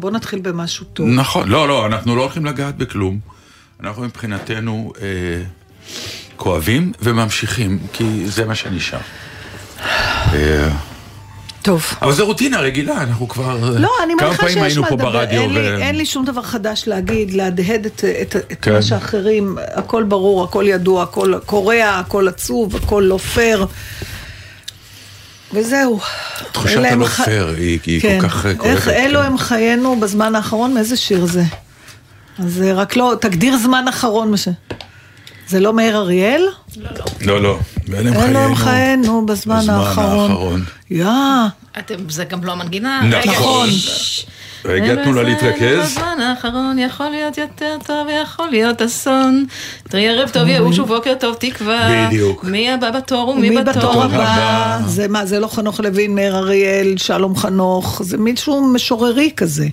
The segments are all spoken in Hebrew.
בוא נתחיל במשהו טוב. נכון, לא, לא, אנחנו לא הולכים לגעת בכלום. אנחנו מבחינתנו אה, כואבים וממשיכים, כי זה מה שנשאר. אה, טוב. אבל זו רוטינה רגילה, אנחנו כבר... לא, אני כמה מניחה פעמים שיש היינו מה פה לדבר. ברדיו אין, ו... לי, אין לי שום דבר חדש להגיד, להדהד את, את, את כן. מה שאחרים, הכל ברור, הכל ידוע, הכל קורע, הכל עצוב, הכל לא פייר. וזהו. תחושת אלה הם הלא ח- פייר היא- היא כל כן. כך, אה, כואבת, איך אלו כן. הם חיינו בזמן האחרון? מאיזה שיר זה? אז אה, רק לא, תגדיר זמן אחרון. מה ש... זה לא מאיר אריאל? לא, לא. ואלה הם אלו הם חיינו. בזמן בזמן האחרון. האחרון. יא, אתם, זה גם לא המנגינה. נכון. רגע, תנו לה להתרכז. בזמן האחרון יכול להיות יותר טוב, יכול להיות אסון. תראי ערב טוב ייאוש ובוקר טוב תקווה. בדיוק. מי הבא בתור ומי מי בתור? הבא? זה מה, זה לא חנוך לוין, מאיר אריאל, שלום חנוך, זה מישהו משוררי כזה.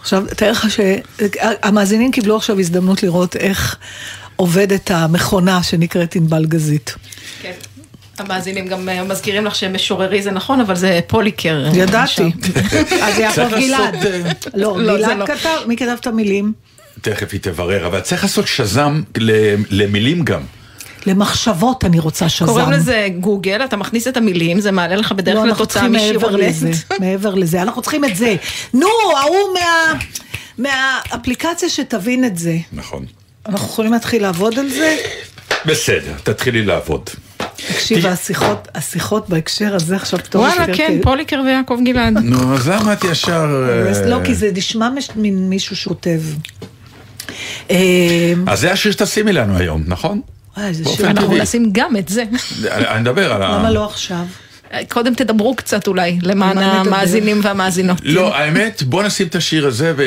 עכשיו, תאר לך שהמאזינים קיבלו עכשיו הזדמנות לראות איך עובדת המכונה שנקראת ענבל גזית. כן. המאזינים גם אה, מזכירים לך שמשוררי זה נכון, אבל זה פוליקר. אה, ידעתי. אז יעקב גלעד. אה, לא, לא, גלעד לא. כתב, מי כתב את המילים? תכף היא תברר, אבל צריך לעשות שזם ל- למילים גם. למחשבות אני רוצה שזם. קוראים לזה גוגל, אתה מכניס את המילים, זה מעלה לך בדרך כלל תוצאה לזה, נט. מעבר לזה, אנחנו צריכים את זה. נו, ההוא מה... מהאפליקציה שתבין את זה. נכון. אנחנו יכולים להתחיל לעבוד על זה? בסדר, תתחילי לעבוד. תקשיב, השיחות, השיחות בהקשר הזה עכשיו פתאום... וואלה, כן, פוליקר ויעקב גלעד. נו, אז למה את ישר... אה, לא, כי זה נשמע מישהו שכותב. אה, אז זה השיר שתשימי לנו היום, נכון? אנחנו נשים גם את זה. אני אני מדבר על ה... למה לא עכשיו? קודם תדברו קצת אולי, למען? המאזינים והמאזינות. לא, האמת, בוא נשים את השיר הזה ו...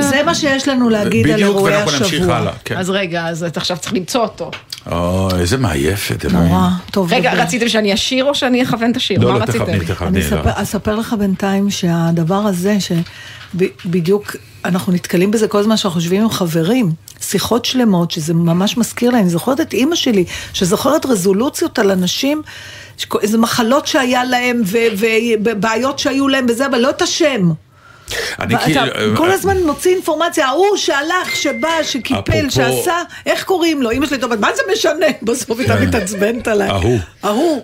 זה מה שיש לנו להגיד על בדיוק, אירועי ואנחנו נמשיך השבוע. הלאה. כן. אז רגע, אז אתה עכשיו צריך למצוא אותו. אוי, איזה מעייפת, אלוהים. נורא, טוב. רגע. רציתם שאני אשיר או שאני אכוון את השיר? לא, לא, רציתם? תכווני, אני תכווני. אספר, לך בינתיים שהדבר הזה, שבדיוק אנחנו נתקלים בזה כל הזמן שאנחנו יושבים עם חברים, שיחות שלמות, שזה ממש מזכיר להם, אני זוכרת את אימא שלי, שזוכרת רזולוציות על אנשים, איזה מחלות שהיה להם, ובעיות שהיו להם וזה, אבל לא את השם. אני ואתה כאילו... כל הזמן מוציא אינפורמציה, ההוא שהלך, שבא, שקיפל, שעשה, איך קוראים לו? אימא שלי אומרת, מה זה משנה? בסוף היא כן. מתעצבנת עליי. ההוא. ההוא.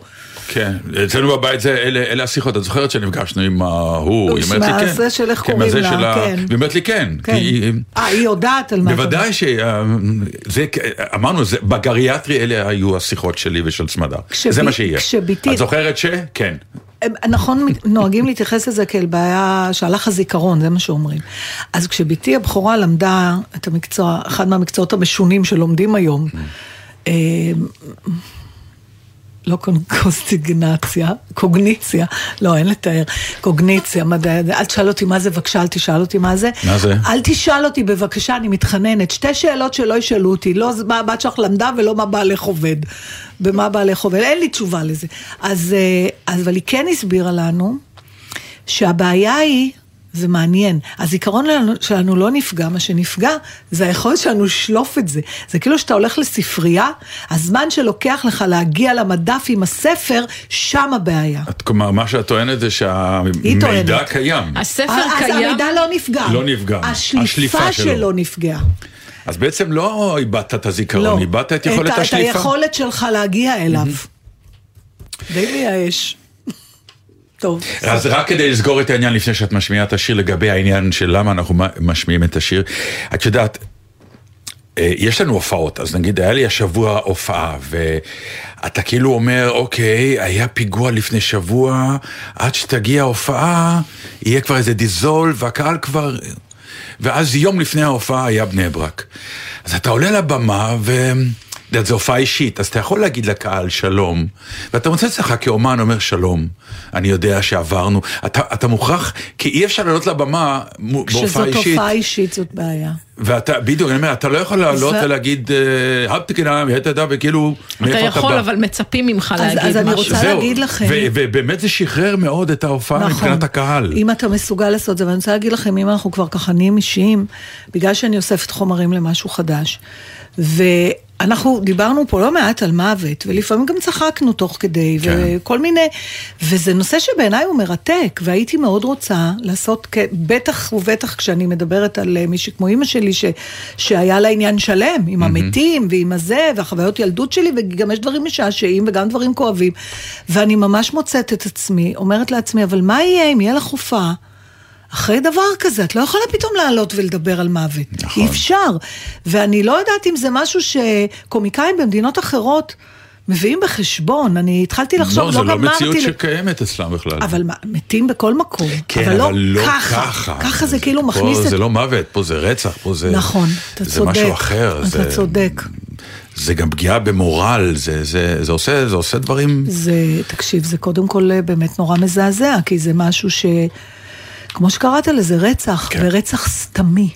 כן, אצלנו בבית זה, אלה, אלה השיחות, את זוכרת שנפגשנו עם ההוא, היא אומרת לי כן. מהזה של איך כן, קוראים לה, של ה- כן. והיא אומרת לי כן, כן. היא- אה, היא יודעת על מה אתה בוודאי ש... זה, אמרנו, זה, בגריאטרי אלה היו השיחות שלי ושל סמדר. כשבי- זה מה שיהיה. כשבתי- את זוכרת ש? כן. הם, נכון, נוהגים להתייחס לזה כאל בעיה שהלך הזיכרון, זה מה שאומרים. אז כשבתי הבכורה למדה את המקצוע, אחד מהמקצועות המשונים שלומדים היום, אה, לא קונקוסטיגנציה, קוגניציה, לא, אין לתאר, קוגניציה, מדעי, אל תשאל אותי מה זה, בבקשה, אל תשאל אותי מה זה. מה זה? אל תשאל אותי בבקשה, אני מתחננת. שתי שאלות שלא ישאלו אותי, לא מה הבת שלך למדה ולא מה בעלך עובד. במה בעלך עובד, אין לי תשובה לזה. אז, אה, אז אבל היא כן הסבירה לנו שהבעיה היא, זה מעניין. הזיכרון שלנו- שלנו לא נפגע, מה שנפגע זה היכולת שלנו לשלוף את זה. זה כאילו שאתה הולך לספרייה, הזמן שלוקח לך להגיע למדף עם הספר, שם הבעיה. את- כלומר, מה שאת טוענת זה שהמידע טוענת. קיים. הספר אז קיים. המידע לא נפגע. לא נפגע. השליפה השליפה שלו. שלו נפגעה. אז בעצם לא איבדת את הזיכרון, לא. איבדת את יכולת את השליפה. היכולת שלך להגיע אליו. די מייאש. טוב. אז רק כדי לסגור את העניין לפני שאת משמיעה את השיר לגבי העניין של למה אנחנו משמיעים את השיר. את יודעת, אה, יש לנו הופעות, אז נגיד היה לי השבוע הופעה, ואתה כאילו אומר, אוקיי, היה פיגוע לפני שבוע, עד שתגיע ההופעה, יהיה כבר איזה דיזול, והקהל כבר... ואז יום לפני ההופעה היה בני ברק. אז אתה עולה לבמה, ו... זו הופעה אישית, אז אתה יכול להגיד לקהל שלום, ואתה מוצא את עצמך כאומן אומר שלום, אני יודע שעברנו, אתה, אתה מוכרח, כי אי אפשר לעלות לבמה בהופעה כשזאת אישית. הופעה אישית זאת בעיה. ואתה, בדיוק, אני אומר, אתה לא יכול לעלות ולהגיד, אה, הפתקנה, והייתה וכאילו, אתה מאיפה אתה יכול, בא. אבל מצפים ממך אז- להגיד אז אני משהו. רוצה זהו, להגיד לכם- ובאמת זה שחרר מאוד את ההופעה מבחינת הקהל. נכון. אם אתה מסוגל לעשות זה, ואני רוצה להגיד לכם, אם אנחנו כבר ככה נהיים אישיים, בגלל שאני אוספת חומרים למשהו חדש, ואנחנו דיברנו פה לא מעט על מוות, ולפעמים גם צחקנו תוך כדי, כן. וכל מיני, וזה נושא שבעיניי הוא מרתק, והייתי מאוד רוצה לעשות, בטח ובטח כשאני מדברת על אה, מישהי כמו אימא שלי, ש, שהיה לה עניין שלם, עם המתים ועם הזה, והחוויות ילדות שלי, וגם יש דברים משעשעים וגם דברים כואבים, ואני ממש מוצאת את עצמי, אומרת לעצמי, אבל מה יהיה אם יהיה לך הופעה? אחרי דבר כזה, את לא יכולה פתאום לעלות ולדבר על מוות. נכון. אי אפשר. ואני לא יודעת אם זה משהו שקומיקאים במדינות אחרות מביאים בחשבון. אני התחלתי לחשוב, לא, זו לא גמרתי מציאות ל- שקיימת אצלם בכלל. אבל מה, מתים בכל מקום. כן, אבל, אבל לא ככה. ככה. ככה זה כאילו פה מכניס את... זה לא מוות, פה זה רצח, פה זה... נכון, אתה זה צודק. משהו אחר. אתה זה, צודק. זה גם פגיעה במורל, זה, זה, זה, עושה, זה עושה דברים... זה, תקשיב, זה קודם כל אה, באמת נורא מזעזע, כי זה משהו ש... כמו שקראת לזה, רצח, כן. ורצח סתמי.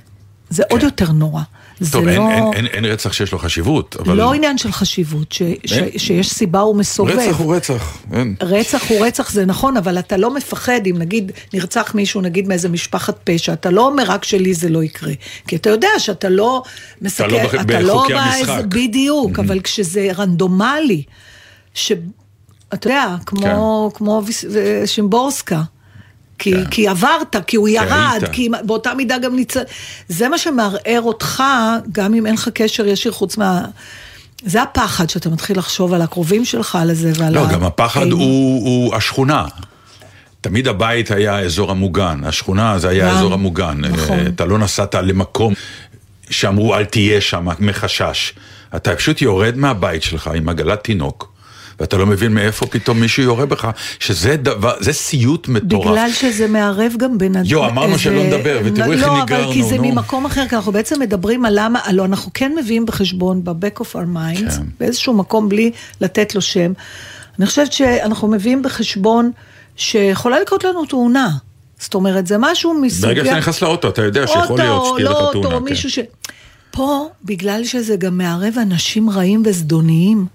זה עוד יותר נורא. זה טוב, לא... אין, אין, אין, אין רצח שיש לו חשיבות, אבל... לא עניין של חשיבות, ש, ש, אין. שיש סיבה הוא מסובב. רצח הוא רצח, אין. רצח הוא רצח, זה נכון, אבל אתה לא מפחד אם נגיד נרצח מישהו, נגיד מאיזה משפחת פשע, אתה לא אומר רק שלי זה לא יקרה. כי אתה יודע שאתה לא מסכן, לא אתה לא בחוקי באיזה- המשחק. בדיוק, אבל כשזה רנדומלי, ש... אתה יודע, כמו, כמו ויס- שימבורסקה. כי, כן. כי עברת, כי הוא ירד, היית. כי באותה מידה גם ניצ... זה מה שמערער אותך, גם אם אין לך קשר ישיר חוץ מה... זה הפחד שאתה מתחיל לחשוב על הקרובים שלך, על זה ועל לא, ה- גם הפחד האימה. הוא, הוא השכונה. תמיד הבית היה האזור המוגן, השכונה זה היה גם, האזור המוגן. נכון. אה, אתה לא נסעת למקום שאמרו אל תהיה שם מחשש. אתה פשוט יורד מהבית שלך עם עגלת תינוק, ואתה לא מבין מאיפה פתאום מישהו יורה בך, שזה דבר, זה סיוט מטורף. בגלל שזה מערב גם בין... יו, אמרנו איזה- שלא נדבר, ותראו איך לא, נגררנו, אבל כי זה נו. ממקום אחר, כי אנחנו בעצם מדברים על למה, הלוא אנחנו כן מביאים בחשבון ב-back of our minds, כן. באיזשהו מקום בלי לתת לו שם. אני חושבת שאנחנו מביאים בחשבון שיכולה לקרות לנו תאונה. זאת אומרת, זה משהו מסוג... ברגע שאתה נכנס לאוטו, אתה יודע שיכול להיות אוטו, שתהיה לך לא תאונה. אוטו, כן. מישהו ש... פה, בגלל שזה גם מערב אנשים רעים וזדוניים,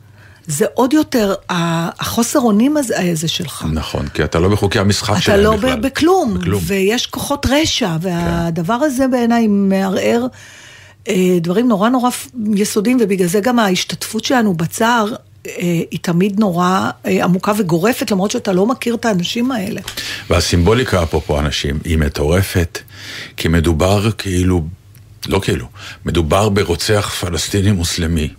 זה עוד יותר החוסר אונים הזה, הזה שלך. נכון, כי אתה לא בחוקי המשחק אתה שלהם לא בכלל. ב- בכלום, בכלום. כן. ויש כוחות רשע, והדבר הזה בעיניי מערער אה, דברים נורא נורא יסודיים, ובגלל זה גם ההשתתפות שלנו בצער אה, היא תמיד נורא אה, עמוקה וגורפת, למרות שאתה לא מכיר את האנשים האלה. והסימבוליקה, אפרופו אנשים, היא מטורפת, כי מדובר כאילו, לא כאילו, מדובר ברוצח פלסטיני מוסלמי.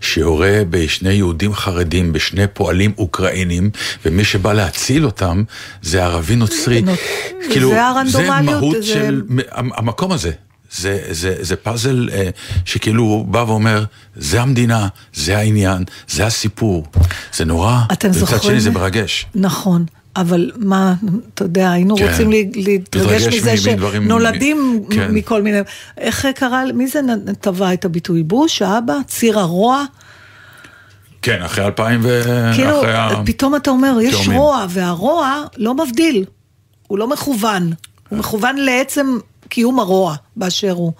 שיורה בשני יהודים חרדים, בשני פועלים אוקראינים, ומי שבא להציל אותם זה ערבי נוצרי. נו, כאילו, זה זה הרנדומליות, מהות זה- של המ- המקום הזה. זה, זה, זה פאזל אה, שכאילו הוא בא ואומר, זה המדינה, זה העניין, זה הסיפור. זה נורא, ומצד זוכרים? שני זה מרגש. נכון. אבל מה, אתה יודע, היינו כן. רוצים לה- להתרגש מזה שנולדים כן. מכל מיני... איך קרא, מי זה טבע את הביטוי? בוש, האבא? ציר הרוע? כן, אחרי אלפיים ו... כאילו, אחרי ה... פתאום אתה אומר, יש תאומים. רוע, והרוע לא מבדיל. הוא לא מכוון. הוא מכוון לעצם קיום הרוע באשר הוא.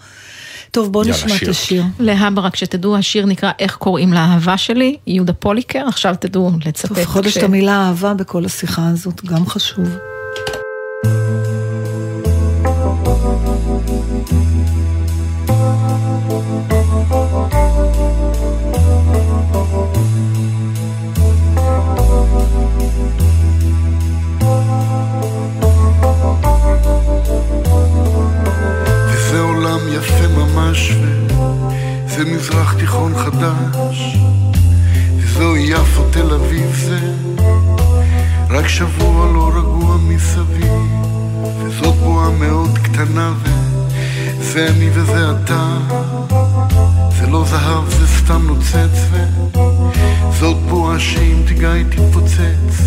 טוב, בואו יאללה, נשמע את שיר. השיר. להבא, רק שתדעו, השיר נקרא איך קוראים לאהבה שלי, יהודה פוליקר, עכשיו תדעו לצטט. טוב, חודש את המילה אהבה בכל השיחה הזאת, גם חשוב. ממש וזה מזרח תיכון חדש וזו יפו תל אביב זה. רק שבוע לא רגוע מסביב וזאת בועה מאוד קטנה וזה אני וזה אתה. זה לא זהב זה סתם נוצץ וזאת בועה שאם תיגע היא תתפוצץ.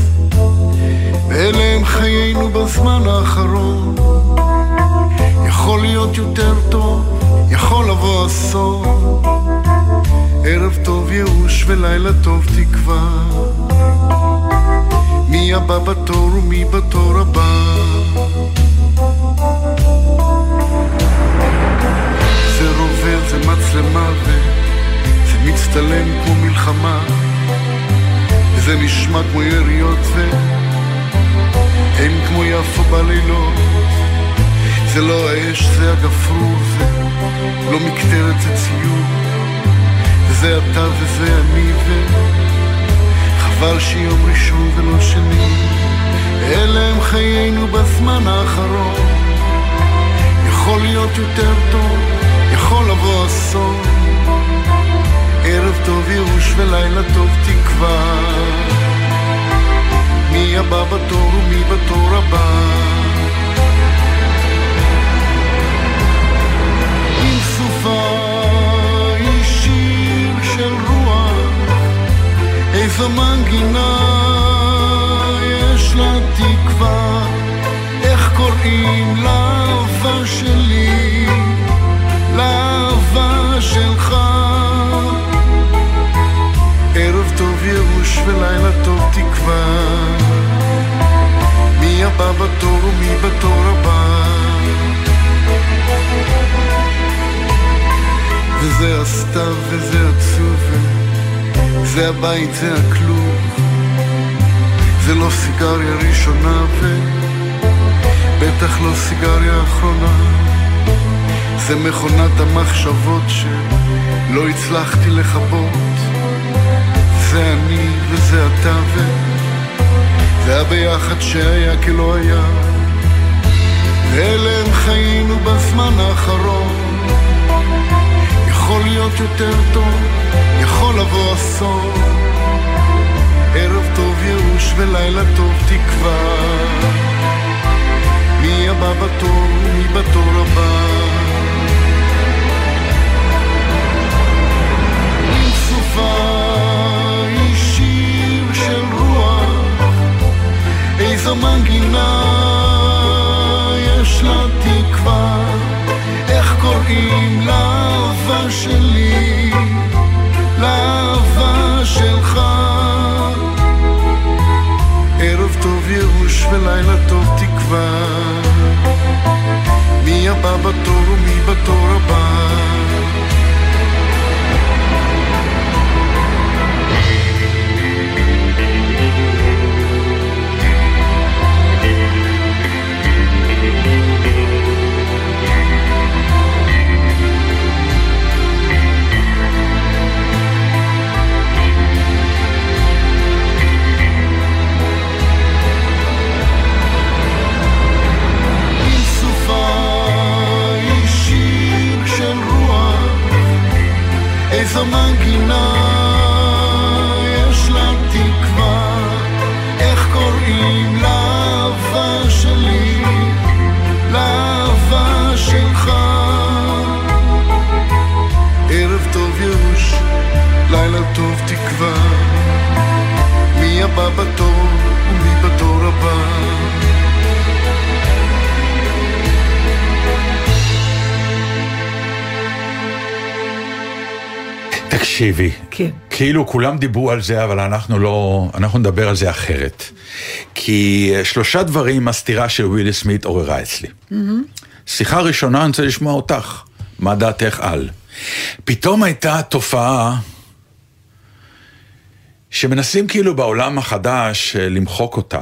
ואלה הם חיינו בזמן האחרון יכול להיות יותר טוב, יכול לבוא אסון ערב טוב ייאוש ולילה טוב תקווה. מי הבא בתור ומי בתור הבא? זה רובר, זה מצלמה וזה מצטלם כמו מלחמה. וזה נשמע כמו יריות ואין כמו יפו בלילות זה לא האש, זה הגפרור, זה לא מקטרת, זה ציור וזה אתה וזה אני וחבל שיום ראשון ולא שני. אלה הם חיינו בזמן האחרון. יכול להיות יותר טוב, יכול לבוא אסון. ערב טוב ייאוש ולילה טוב תקווה. מי הבא בתור ומי בתור הבא איזו מנגינה יש לה תקווה. איך קוראים לאהבה שלי? לאהבה שלך. ערב טוב ייאוש ולילה טוב תקווה. מי הבא בתור ומי בתור הבא? וזה הסתיו וזה עצוב זה הבית זה הכלוב זה לא סיגריה ראשונה ובטח לא סיגריה אחרונה. זה מכונת המחשבות שלא הצלחתי לכבות. זה אני וזה אתה וזה הביחד שהיה כלא היה. ואלה הם חיינו בזמן האחרון יכול להיות יותר טוב, יכול לבוא אסון. ערב טוב ייאוש ולילה טוב תקווה. מי הבא בתור, מי בתור הבא? עם סופה היא שיר של רוח. איזו מנגינה יש לה תקווה קוראים לאהבה שלי, לאהבה שלך. ערב טוב ייאוש ולילה טוב תקווה. מי הבא בתור ומי בתור הבא בתור ומי בתור הבא תקשיבי. כן. כאילו כולם דיברו על זה, אבל אנחנו לא, אנחנו נדבר על זה אחרת. כי אה, שלושה דברים הסתירה של ווילי סמית עוררה אצלי. שיחה ראשונה, אני רוצה לשמוע אותך. מה דעתך על? פתאום הייתה תופעה שמנסים כאילו בעולם החדש אה, למחוק אותה,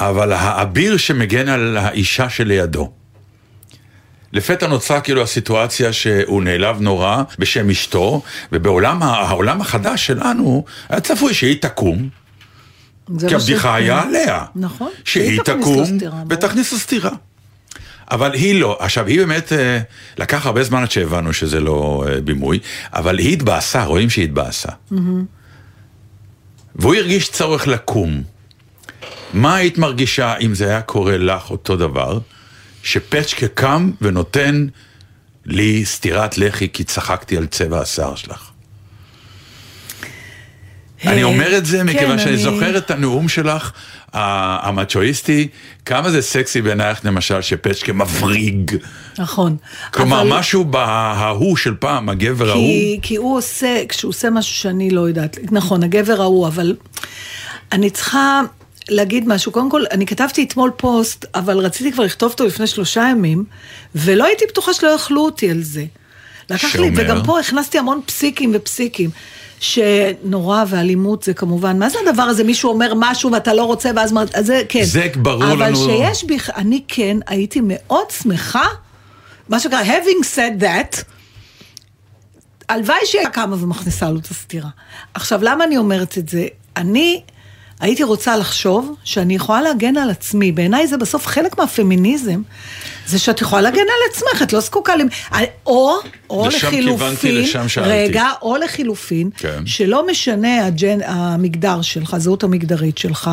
אבל האביר שמגן על האישה שלידו. לפתע נוצרה כאילו הסיטואציה שהוא נעלב נורא בשם אשתו, ובעולם העולם החדש שלנו היה צפוי שהיא תקום, כי הבדיחה היה עליה. נכון. שהיא תקום. ותכניס לו סטירה. אבל היא לא. עכשיו, היא באמת, אה, לקח הרבה זמן עד שהבנו שזה לא אה, בימוי, אבל היא התבאסה, רואים שהיא התבאסה. והוא הרגיש צורך לקום. מה היית מרגישה אם זה היה קורה לך אותו דבר, שפצ'קה קם ונותן לי סטירת לחי כי צחקתי על צבע השיער שלך? אני אומר את זה כן, מכיוון שאני אני- זוכר את הנאום שלך, המצ'ואיסטי, כמה זה סקסי בעינייך למשל שפצ'קה מבריג. נכון. כלומר, אבל- משהו בההוא של פעם, הגבר ההוא. כי, כי הוא עושה, כשהוא עושה משהו שאני לא יודעת, נכון, הגבר ההוא, אבל אני צריכה להגיד משהו. קודם כל, אני כתבתי אתמול פוסט, אבל רציתי כבר לכתוב אותו לפני שלושה ימים, ולא הייתי בטוחה שלא יכלו אותי על זה. לקח לי, שאומר? וגם פה הכנסתי המון פסיקים ופסיקים. שנורא ואלימות זה כמובן, מה זה הדבר הזה, מישהו אומר משהו ואתה לא רוצה ואז, אז זה כן. זה ברור אבל לנו. שיש בי, אני כן הייתי מאוד שמחה, מה שנקרא, having said that, הלוואי שהיא קמה ומכניסה לו את הסתירה. עכשיו, למה אני אומרת את זה? אני הייתי רוצה לחשוב שאני יכולה להגן על עצמי. בעיניי זה בסוף חלק מהפמיניזם, זה שאת יכולה להגן על עצמך, את לא זקוקה ל... או, או לשם לחילופין, כיוונתי, לשם שאלתי. רגע, או לחילופין, כן. שלא משנה הג'ן, המגדר שלך, הזהות המגדרית שלך,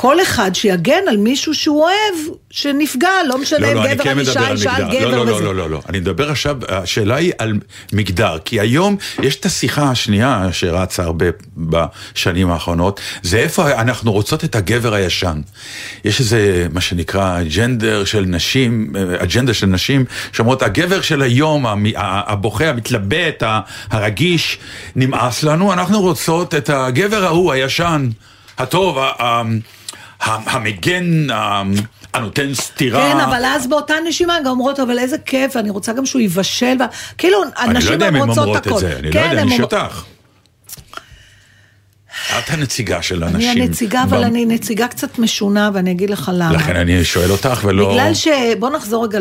כל אחד שיגן על מישהו שהוא אוהב, שנפגע, לא משנה לא, אם לא, אני גבר כן מדבר אישה, אישה. גבר לא, לא, וזה. לא, לא, לא. אני מדבר עכשיו, השאלה היא על מגדר. כי היום יש את השיחה השנייה שרצה הרבה בשנים האחרונות, זה איפה אנחנו רוצות את הגבר הישן. יש איזה, מה שנקרא, ג'נדר של נשים, אג'נדה של נשים, שאומרות, הגבר של היום, הבוכה, המתלבט, הרגיש, נמאס לנו, אנחנו רוצות את הגבר ההוא, הישן, הטוב, ה- המגן, הנותן סטירה. כן, אבל אז באותה נשימה גם אומרות, אבל איזה כיף, אני רוצה גם שהוא יבשל. כאילו, אני לא הנשים יודע אם הן הן רוצות אומרות את. זה, אני לא כן, יודע, הן אני אותך. את הנציגה של אני הנשים. הנציגה, אבל אני נציגה קצת משונה, ואני אגיד לך למה. לכן אני שואל אותך ולא... בגלל ש... בוא נחזור רגע,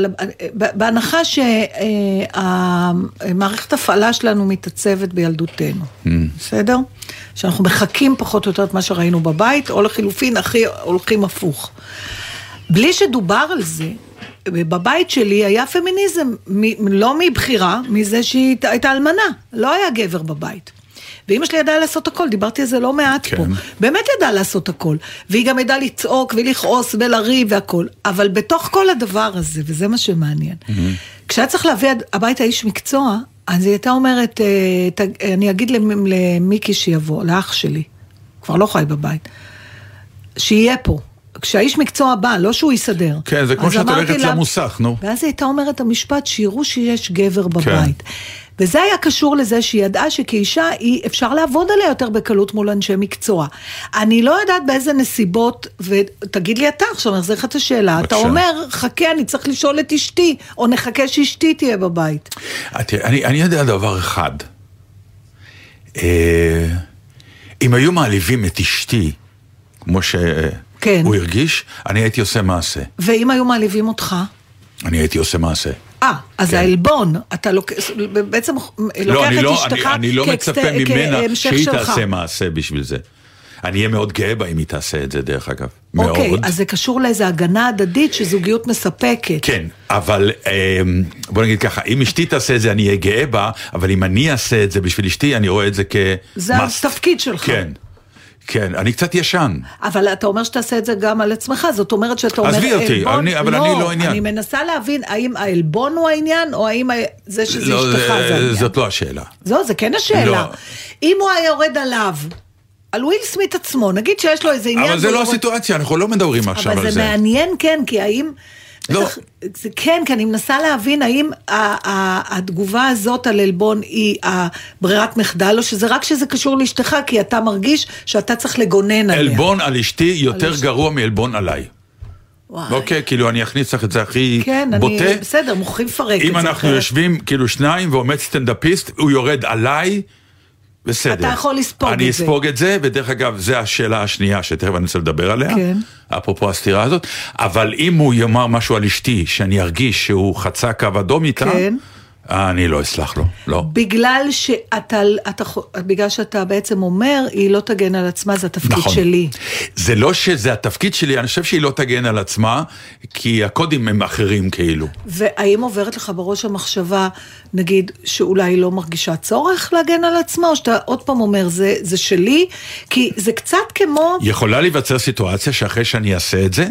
ב- בהנחה שהמערכת הפעלה שלנו מתעצבת בילדותנו, Mm. בסדר? שאנחנו מחכים פחות או יותר את מה שראינו בבית, או לחילופין, הכי הולכים הפוך. בלי שדובר על זה, בבית שלי היה פמיניזם, מ- לא מבחירה, מזה שהיא הייתה אלמנה, לא היה גבר בבית. ואימא שלי ידעה לעשות הכל, דיברתי על זה לא מעט כן. פה. באמת ידעה לעשות הכל. והיא גם ידעה לצעוק ולכעוס ולריב והכל. אבל בתוך כל הדבר הזה, וזה מה שמעניין, כשהיה צריך להביא הביתה איש מקצוע, אז היא הייתה אומרת, אה, אני אגיד למ- למיקי שיבוא, לאח שלי, כבר לא חי בבית, שיהיה פה. כשהאיש מקצוע בא, לא שהוא יסדר. כן, זה כמו שאת הולכת לה- למוסך, נו. ואז היא הייתה אומרת המשפט, שיראו שיש גבר כן. וזה היה קשור לזה שהיא ידעה שכאישה היא, אפשר לעבוד עליה יותר בקלות מול אנשי מקצוע. אני לא יודעת באיזה נסיבות, ותגיד לי אתה עכשיו, אני אחזיר לך את השאלה, אתה בבקשה. אומר, חכה, אני צריך לשאול את אשתי, או נחכה שאשתי תהיה בבית. תראה, אני, אני יודע דבר אחד. אה, אם היו מעליבים את אשתי, כמו שהוא כן. הרגיש, אני הייתי עושה מעשה. ואם היו מעליבים אותך? אני הייתי עושה מעשה. אה, אז כן. העלבון, אתה לוק... בעצם לוקח לא, את לא, אשתך אני, אני לא מצפה ממנה כהמשך שהיא שלך. תעשה מעשה בשביל זה. אני אהיה מאוד גאה בה אם היא תעשה את זה, דרך אגב. מאוד. אוקיי, אז זה קשור לאיזו הגנה הדדית שזוגיות מספקת. כן, אבל אמ, בוא נגיד ככה, אם אשתי תעשה את זה אני אהיה גאה בה, אבל אם אני אעשה את זה בשביל אשתי, אני רואה את זה כמאסט. זה התפקיד שלך. כן, כן, אני קצת ישן. אבל אתה אומר שתעשה את זה גם על עצמך, זאת אומרת שאתה אומר... עזבי אותי, עלבון- אני- אבל אני לא העניין. אני מנסה להבין האם העלבון הוא העניין, או האם זה שזה לא, אשתך זה העניין. זאת לא השאלה. זהו, זה כן השאלה. לא. אם הוא היה יורד עליו, על וויל סמית עצמו, נגיד שיש לו איזה עניין... אבל זה לא הסיטואציה, אנחנו לא מדברים עכשיו על אבל זה. זה מעניין, כן, כי האם... לא. זה כן, כי אני מנסה להבין האם התגובה הזאת על עלבון היא הברירת מחדל, או שזה רק שזה קשור לאשתך, כי אתה מרגיש שאתה צריך לגונן עליה. עלבון על אשתי יותר אשתי. גרוע מעלבון עליי. וואי. אוקיי, כאילו אני אכניס לך את זה הכי כן, בוטה. אני, בסדר, מוכרחים לפרק את זה. אם אנחנו. יושבים כאילו שניים ועומד סטנדאפיסט, הוא יורד עליי, בסדר. אתה יכול לספוג אני את זה. אספוג את זה, ודרך אגב, זו השאלה השנייה שתכף אני רוצה לדבר עליה, כן. אפרופו הסתירה הזאת, אבל אם הוא יאמר משהו על אשתי, שאני ארגיש שהוא חצה קו אדום איתה, כן. אה, אני לא אסלח לו, לא. בגלל שאתה, אתה, בגלל שאתה בעצם אומר, היא לא תגן על עצמה, זה התפקיד נכון. שלי. זה לא שזה התפקיד שלי, אני חושב שהיא לא תגן על עצמה, כי הקודים הם אחרים כאילו. והאם עוברת לך בראש המחשבה, נגיד, שאולי היא לא מרגישה צורך להגן על עצמה, או שאתה עוד פעם אומר, זה, זה שלי? כי זה קצת כמו... יכולה להיווצר סיטואציה שאחרי שאני אעשה את זה,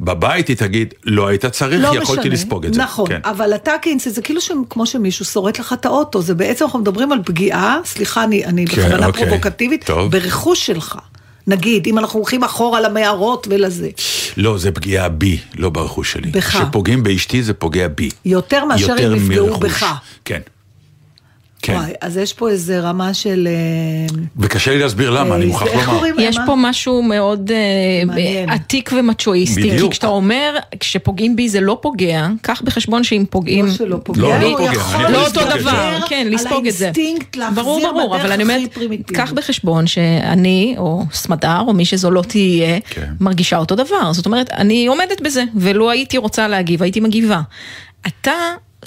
בבית היא תגיד, לא היית צריך, לא יכולתי משנה. לספוג את זה. נכון, כן. אבל אתה כאינס, זה כאילו ש- כמו שמישהו שורט לך את האוטו, זה בעצם אנחנו מדברים על פגיעה, סליחה, אני, אני כן, בכוונה אוקיי. פרובוקטיבית, טוב. ברכוש שלך. נגיד, אם אנחנו הולכים אחורה למערות ולזה. לא, זה פגיעה בי, לא ברכוש שלי. בך. כשפוגעים באשתי זה פוגע בי. יותר מאשר יותר אם יפגעו מרכוש. בך. כן. כן. וואי, אז יש פה איזה רמה של... אה, וקשה לי להסביר למה, אני אה, מוכרח לומר. יש למה? פה משהו מאוד אה, מעניין. עתיק ומצ'ואיסטי, כי בדיוק. כשאתה אומר, כשפוגעים בי זה לא פוגע, קח בחשבון שאם פוגעים... לא שלא פוגע, לא, לא פוגע, לא אותו דבר, זה. כן, על לספוג את זה. האינסטינקט להחזיר ברור, ברור, בדרך אבל אני הכי אומרת, פרימיטיבית. קח בחשבון שאני, או סמדר, או מי שזו לא תהיה, כן. מרגישה אותו דבר. זאת אומרת, אני עומדת בזה, ולו הייתי רוצה להגיב, הייתי מגיבה. אתה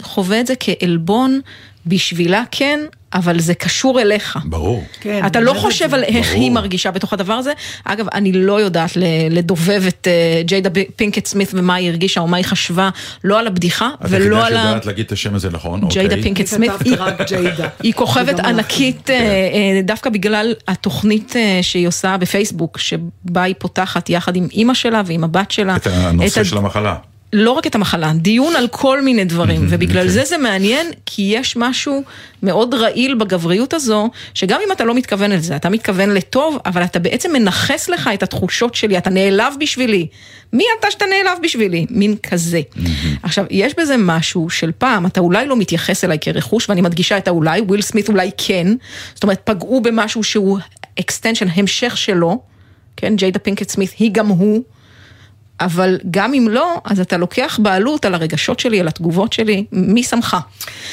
חווה את זה כעלבון, בשבילה כן, אבל זה קשור אליך. ברור. כן, אתה לא חושב את זה. על איך ברור. היא מרגישה בתוך הדבר הזה. אגב, אני לא יודעת ל- לדובב את אה, ג'יידה פינקט סמית' ומה היא הרגישה או מה היא חשבה, לא על הבדיחה את ולא על ה... שיודעת להגיד את השם הזה נכון, ג'יידה אוקיי. פינקט אני סמית, היא- ג'יידה. כוכבת ענקית אה, אה, דווקא בגלל התוכנית שהיא עושה בפייסבוק, שבה היא פותחת יחד עם אימא שלה ועם הבת שלה. את הנושא ה- של המחלה. לא רק את המחלה, דיון על כל מיני דברים, ובגלל אוקיי. זה זה מעניין, כי יש משהו מאוד רעיל בגבריות הזו, שגם אם אתה לא מתכוון לזה, אתה מתכוון לטוב, אבל אתה בעצם מנכס לך את התחושות שלי, אתה נעלב בשבילי. מי אתה שאתה נעלב בשבילי? מין כזה. עכשיו, יש בזה משהו של פעם, אתה אולי לא מתייחס אליי כרכוש, ואני מדגישה את האולי, וויל סמית אולי כן, זאת אומרת, פגעו במשהו שהוא extension, המשך שלו, כן, ג'יידה פינקט סמית היא גם הוא. אבל גם אם לא, אז אתה לוקח בעלות על הרגשות שלי, על התגובות שלי, מי שמך?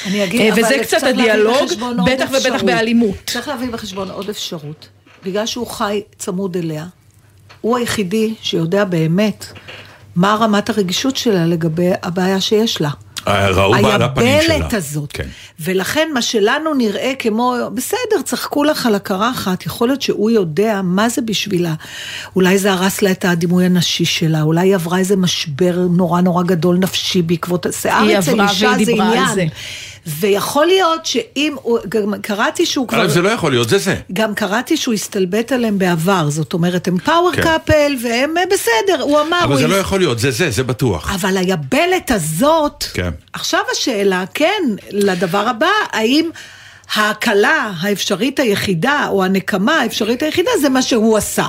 אני אגיד, אה, אבל וזה קצת הדיאלוג, בטח ובטח אפשרות. באלימות. צריך להביא בחשבון עוד אפשרות. בגלל שהוא חי צמוד אליה, הוא היחידי שיודע באמת מה רמת הרגישות שלה לגבי הבעיה שיש לה. ראו בה על הפנים שלה. היבלת הזאת. כן. ולכן מה שלנו נראה כמו, בסדר, צחקו לך על הקרחת, יכול להיות שהוא יודע מה זה בשבילה. אולי זה הרס לה את הדימוי הנשי שלה, אולי היא עברה איזה משבר נורא נורא גדול נפשי בעקבות, שיער היא אצל עברה אישה והיא זה דיברה על עניין. זה. ויכול להיות שאם, הוא- גם קראתי שהוא כבר... אבל זה לא יכול להיות, זה זה. גם קראתי שהוא הסתלבט עליהם בעבר, זאת אומרת, הם פאוור כן. קאפל, והם אה, בסדר, הוא אמר... אבל הוא זה לא יכול להיות, זה זה, זה בטוח. אבל היבלת הזאת, כן. עכשיו השאלה, כן, לדבר הבא, האם ההקלה האפשרית היחידה, או הנקמה האפשרית היחידה, זה מה שהוא עשה.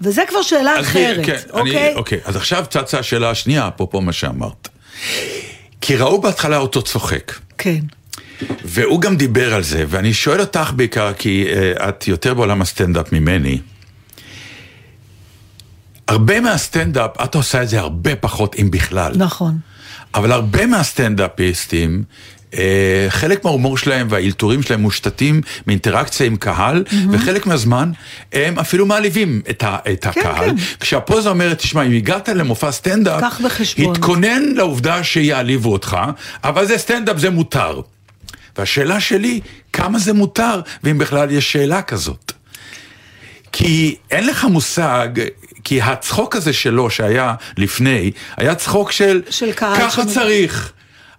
וזה כבר שאלה אחרת, כן, אוקיי? אני, אוקיי, אז עכשיו צצה השאלה השנייה, אפרופו מה שאמרת. כי ראו בהתחלה אותו צוחק. כן. והוא גם דיבר על זה, ואני שואל אותך בעיקר, כי uh, את יותר בעולם הסטנדאפ ממני. הרבה מהסטנדאפ, את עושה את זה הרבה פחות, אם בכלל. נכון. אבל הרבה מהסטנדאפיסטים, חלק מההומור שלהם והאלתורים שלהם מושתתים מאינטראקציה עם קהל, וחלק מהזמן הם אפילו מעליבים את, ה, את הקהל. כן. כשהפוזה אומרת, תשמע, אם הגעת למופע סטנדאפ. התכונן לעובדה שיעליבו אותך, אבל זה סטנדאפ, זה מותר. והשאלה שלי, כמה זה מותר, ואם בכלל יש שאלה כזאת. כי אין לך מושג, כי הצחוק הזה שלו שהיה לפני, היה צחוק של, של קהל ככה שמ- צריך.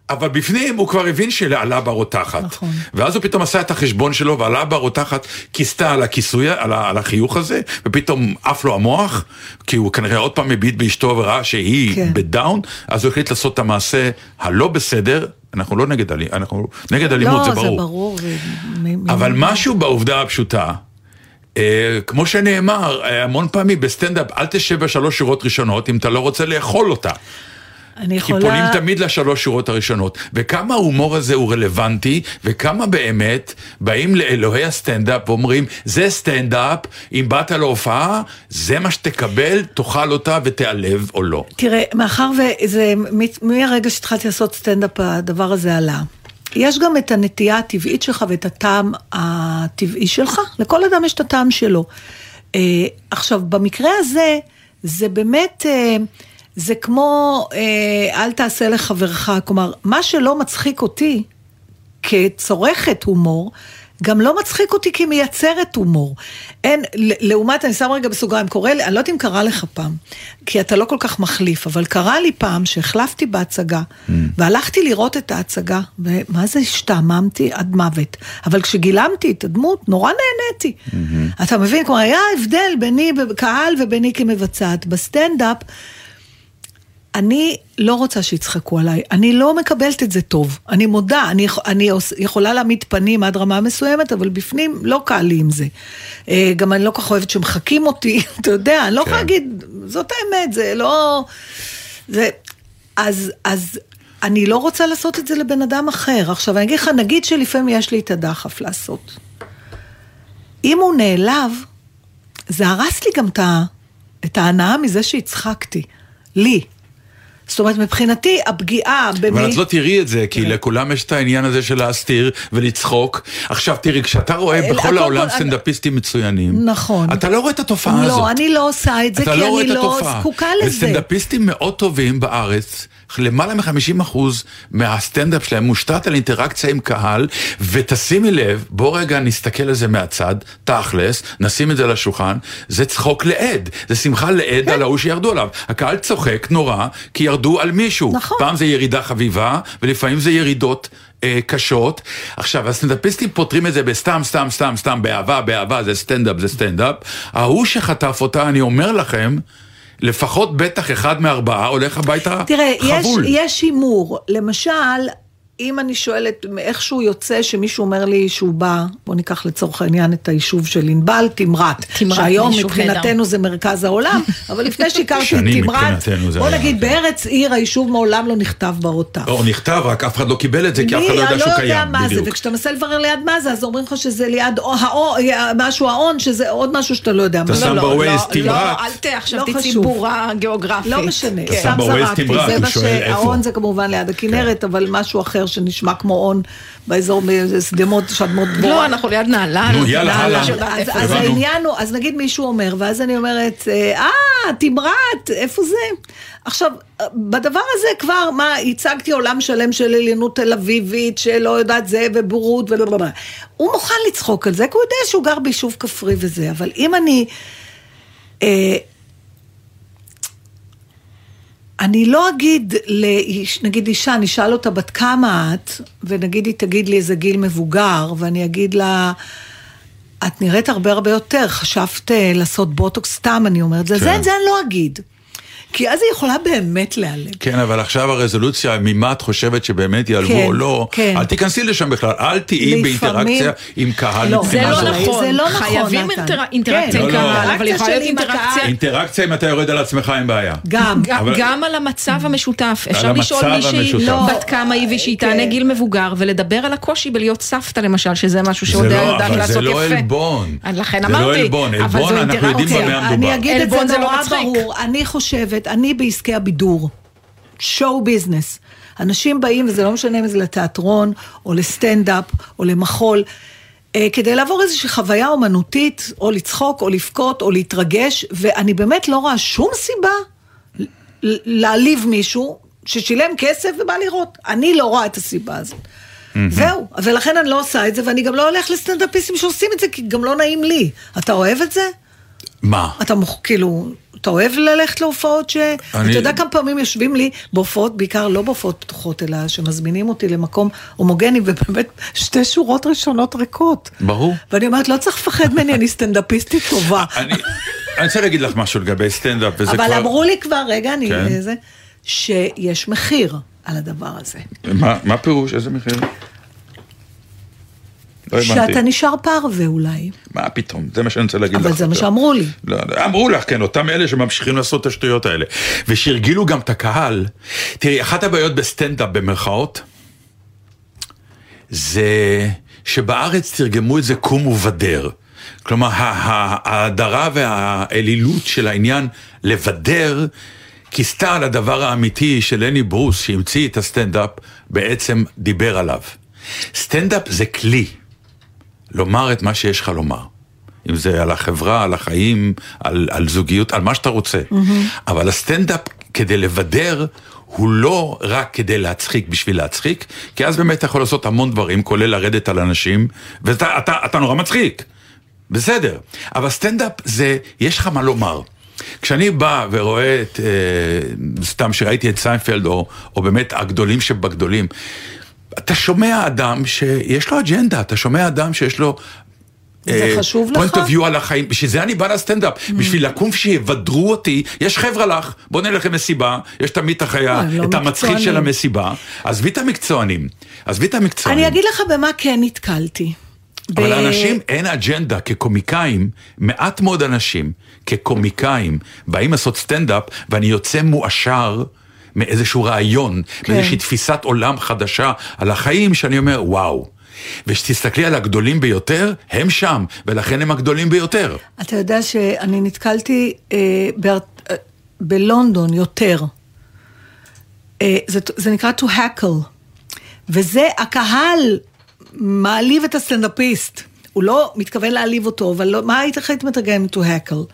אבל בפנים הוא כבר הבין שעלה ברותחת. נכון. ואז הוא פתאום עשה את החשבון שלו, ועלה ברותחת כיסתה על הכיסוי, על, ה- על החיוך הזה, ופתאום עף לו המוח, כי הוא כנראה עוד פעם מביט באשתו וראה שהיא כן. ב down, אז הוא החליט לעשות את המעשה הלא בסדר, אנחנו לא נגד, אלי, אנחנו נגד אלימות, לא, זה ברור. זה ברור. אבל משהו בעובדה הפשוטה, אה, כמו שנאמר אה, המון פעמים בסטנדאפ, אל תשב בשלוש שורות ראשונות אם אתה לא רוצה לאכול אותה. אני כי יכולה... פונים תמיד לשלוש שורות הראשונות. וכמה ההומור הזה הוא רלוונטי, וכמה באמת באים לאלוהי הסטנדאפ ואומרים, זה סטנדאפ, אם באת להופעה, זה מה שתקבל, תאכל אותה ותיעלב או לא. תראה, מאחר וזה, מהרגע שהתחלתי לעשות סטנדאפ, הדבר הזה עלה. יש גם את הנטייה הטבעית שלך ואת הטעם הטבעי שלך, לכל אדם יש את הטעם שלו. אה, עכשיו, במקרה הזה, זה באמת, אה, זה כמו אה, אל תעשה לחברך, כלומר, מה שלא מצחיק אותי כצורכת הומור, גם לא מצחיק אותי כמייצרת הומור. אין, לעומת, אני שם רגע בסוגריים, קורה לי, אני לא יודעת אם קרה לך פעם, כי אתה לא כל כך מחליף, אבל קרה לי פעם שהחלפתי בהצגה, Mm. והלכתי לראות את ההצגה, ומה זה השתעממתי עד מוות. אבל כשגילמתי את הדמות, נורא נהניתי. Mm-hmm. אתה מבין? כלומר, היה הבדל ביני בקהל וביני כמבצעת. בסטנדאפ, אני לא רוצה שיצחקו עליי, אני לא מקבלת את זה טוב. אני מודה, אני, אני יכולה להעמיד פנים עד רמה מסוימת, אבל בפנים לא קל לי עם זה. אה, גם אני לא כל כך אוהבת שמחקים אותי, אתה יודע, אני לא יכולה כן. להגיד, זאת האמת, זה לא... זה... אז, אז אני לא רוצה לעשות את זה לבן אדם אחר. עכשיו, אני אגיד לך, נגיד שלפעמים יש לי את הדחף לעשות. אם הוא נעלב, זה הרס לי גם את ההנאה מזה שהצחקתי. לי. זאת אומרת, מבחינתי, הפגיעה במי... אבל את לא תראי את זה, כי לכולם יש את העניין הזה של להסתיר ולצחוק. עכשיו תראי, כשאתה רואה אל- בכל קודם העולם סטנדאפיסטים מצוינים, נכון. אתה לא רואה את התופעה הזאת. לא, אני לא עושה את זה, כי לא אני לא. זקוקה לזה. וסטנדאפיסטים מאוד טובים בארץ, למעלה מ-50% מהסטנדאפ שלהם מושתת על אינטראקציה עם קהל, ותשימי לב, בוא רגע נסתכל על זה מהצד, תכלס, נשים את זה על השולחן, זה צחוק לעד, זה שמחה לעד כן. על ההוא שירדו עליו. הקהל צוחק נורא, כי ירדו על מישהו. נכון. פעם זה ירידה חביבה, ולפעמים זה ירידות. אה, קשות. עכשיו, הסטנדאפיסטים פותרים את זה בסתם, סתם, סתם, סתם, באהבה, באהבה, זה סטנדאפ, זה סטנדאפ. ההוא שחטף אותה, אני אומר לכם, לפחות בטח אחד מארבעה הולך הביתה תראה, יש, חבול. יש הימור. למשל, אם אני שואלת, איכשהו יוצא שמישהו אומר לי שהוא בא, בוא ניקח לצורך העניין את היישוב של ענבל, תמרת. תמרת, שהיום מבחינתנו. זה מרכז העולם, אבל לפני שהכרתי את תמרת, בוא נגיד, כן. בארץ עיר היישוב מעולם לא נכתב ברוטף. או נכתב, רק אף אחד לא קיבל את זה, כי אף אחד לא יודע שהוא קיים. מה זה, בדיוק. וכשאתה מנסה לברר ליד מה זה, אז אומרים לך שזה ליד או- האו- משהו ההון, שזה עוד משהו שאתה לא יודע אתה. שם לא, בווייז לא, תמרת. לא, אל ת... עכשיו לא תצאי. בורה גיאוגרפית. לא משנה, שם בווייז זרקתי, זה מה. שההון זה כמובן ליד הכנרת, אבל משהו אחר שנשמע כמו הון באזור שדמות, שדמות לא, דבורה. אנחנו ליד נהלל. נו, יאללה, הלאה. אז. העניין הוא, אז נגיד מישהו אומר, ואז אני אומרת, אה, תמרת, איפה זה? עכשיו, בדבר הזה כבר, מה, הצגתי עולם שלם של עליונות תל אביבית, שלא יודעת זה, ובורות, ובלה. הוא מוכן לצחוק על זה, כי הוא יודע שהוא גר ביישוב כפרי וזה, אבל אם אני... אה, אני לא אגיד, לאיש, נגיד אישה, אני אשאל אותה בת כמה את, ונגיד היא תגיד לי איזה גיל מבוגר, ואני אגיד לה, את נראית הרבה הרבה יותר, חשבת אה, לעשות בוטוקס סתם, אני אומרת, כן. זה, זה אני לא אגיד. כי אז היא יכולה באמת להיעלם. כן, אבל עכשיו הרזולוציה, ממה את חושבת שבאמת ייעלבו כן, או לא, כן. אל תיכנסי לשם בכלל, אל תהיי לפעמים- באינטראקציה עם קהל לא, זה מבחינה לא זאת. נכון, זה לא נכון, חייבים נתן. אינטר- אינטראקציה כן, עם לא, לא. קהל, אבל יכולה להיות אינטראקציה עם אינטראקציה. אינטראקציה אם אתה יורד על עצמך אין בעיה. גם. גם- אבל- גם על המצב המשותף, אפשר לשאול מישהי. לא, בת כמה היא ושהיא כן. תענה גיל מבוגר ולדבר על הקושי בלהיות סבתא למשל, שזה משהו זה שעודיה לא, יודעת לעשות זה יפה. לא עלבון. לכן זה לא אמרתי, עלבון, עלבון, אנחנו אינטראקציה. יודעים במה מדובר. אני אגיד את זה זה לא נורא. ברור. אני חושבת, אני בעסקי הבידור, שואו ביזנס. אנשים באים, וזה לא משנה אם זה לתיאטרון, או לסטנדאפ, או למחול, אה, כדי לעבור איזושהי חוויה אומנותית, או לצחוק, או לבכות, או להתרגש, ואני באמת לא רואה שום סיבה להעליב מישהו ששילם כסף ובא לראות. אני לא רואה את הסיבה הזאת. זהו, ולכן אני לא עושה את זה, ואני גם לא הולך לסטנדאפיסטים שעושים את זה, כי גם לא נעים לי. אתה אוהב את זה? מה? אתה מוכ... כאילו, אתה אוהב ללכת להופעות ש... אני- אתה יודע כמה פעמים יושבים לי בהופעות, בעיקר לא בהופעות פתוחות, אלא שמזמינים אותי למקום הומוגני, ובאמת שתי שורות ראשונות ריקות. ברור. ואני אומרת, לא צריך לפחד ממני, אני סטנדאפיסטית טובה. אני אני רוצה להגיד לך משהו לגבי סטנדאפ, וזה כבר... אבל אמרו לי כבר, רגע, אני... כן. זה, שיש מחיר על הדבר הזה. מה- מה פירוש? איזה מחיר? לא. שאתה נשאר פרווה אולי. מה פתאום? זה מה שאני רוצה להגיד לך. אבל זה מה. שאמרו לי. לא, לא, אמרו לך, כן, אותם אלה שממשיכים לעשות את השטויות האלה. ושהרגילו גם את הקהל. תראי, אחת הבעיות בסטנדאפ במרכאות, זה שבארץ תרגמו את זה קום ובדר. כלומר, ההדרה והאליליות של העניין לבדר, כיסתה על הדבר האמיתי של לני ברוס, שהמציא את הסטנדאפ, בעצם דיבר עליו. סטנדאפ זה כלי. לומר את מה שיש לך לומר. אם זה על החברה, על החיים, על, על זוגיות, על מה שאתה רוצה. אבל הסטנדאפ כדי לבדר הוא לא רק כדי להצחיק בשביל להצחיק, כי אז באמת אתה יכול לעשות המון דברים, כולל לרדת על אנשים, ואתה אתה, אתה נורא מצחיק. בסדר, אבל סטנדאפ זה, יש לך מה לומר. כשאני בא ורואה את, אה, סתם שראיתי את סיינפלד, או, או באמת הגדולים שבגדולים, אתה שומע אדם שיש לו אג'נדה, אתה שומע אדם שיש לו... זה חשוב point לך? of view על החיים, בשביל זה אני בא לסטנדאפ, Mm. בשביל לקום שיבדרו אותי, יש חבר'ה לך, בוא נלך למסיבה, יש תמיד את החיה, הם לא את המצחיק של. המסיבה, עזבי את המקצוענים, עזבי את המקצוענים. אני אגיד לך במה כן נתקלתי. אבל לאנשים אין אג'נדה, כקומיקאים, מעט מאוד אנשים, כקומיקאים, באים לעשות סטנדאפ, ואני יוצא מואשר מאיזשהו רעיון, כן. מאיזושהי תפיסת עולם חדשה על החיים, שאני אומר, וואו. וכשתסתכלי על הגדולים ביותר, הם שם, ולכן הם הגדולים ביותר. אתה יודע שאני נתקלתי אה, באר... אה, בלונדון יותר. אה, זה, זה נקרא to hackle, וזה הקהל מעליב את הסטנדאפיסט. הוא לא מתכוון להעליב אותו, אבל לא, מה היית היית מתרגם to hackle?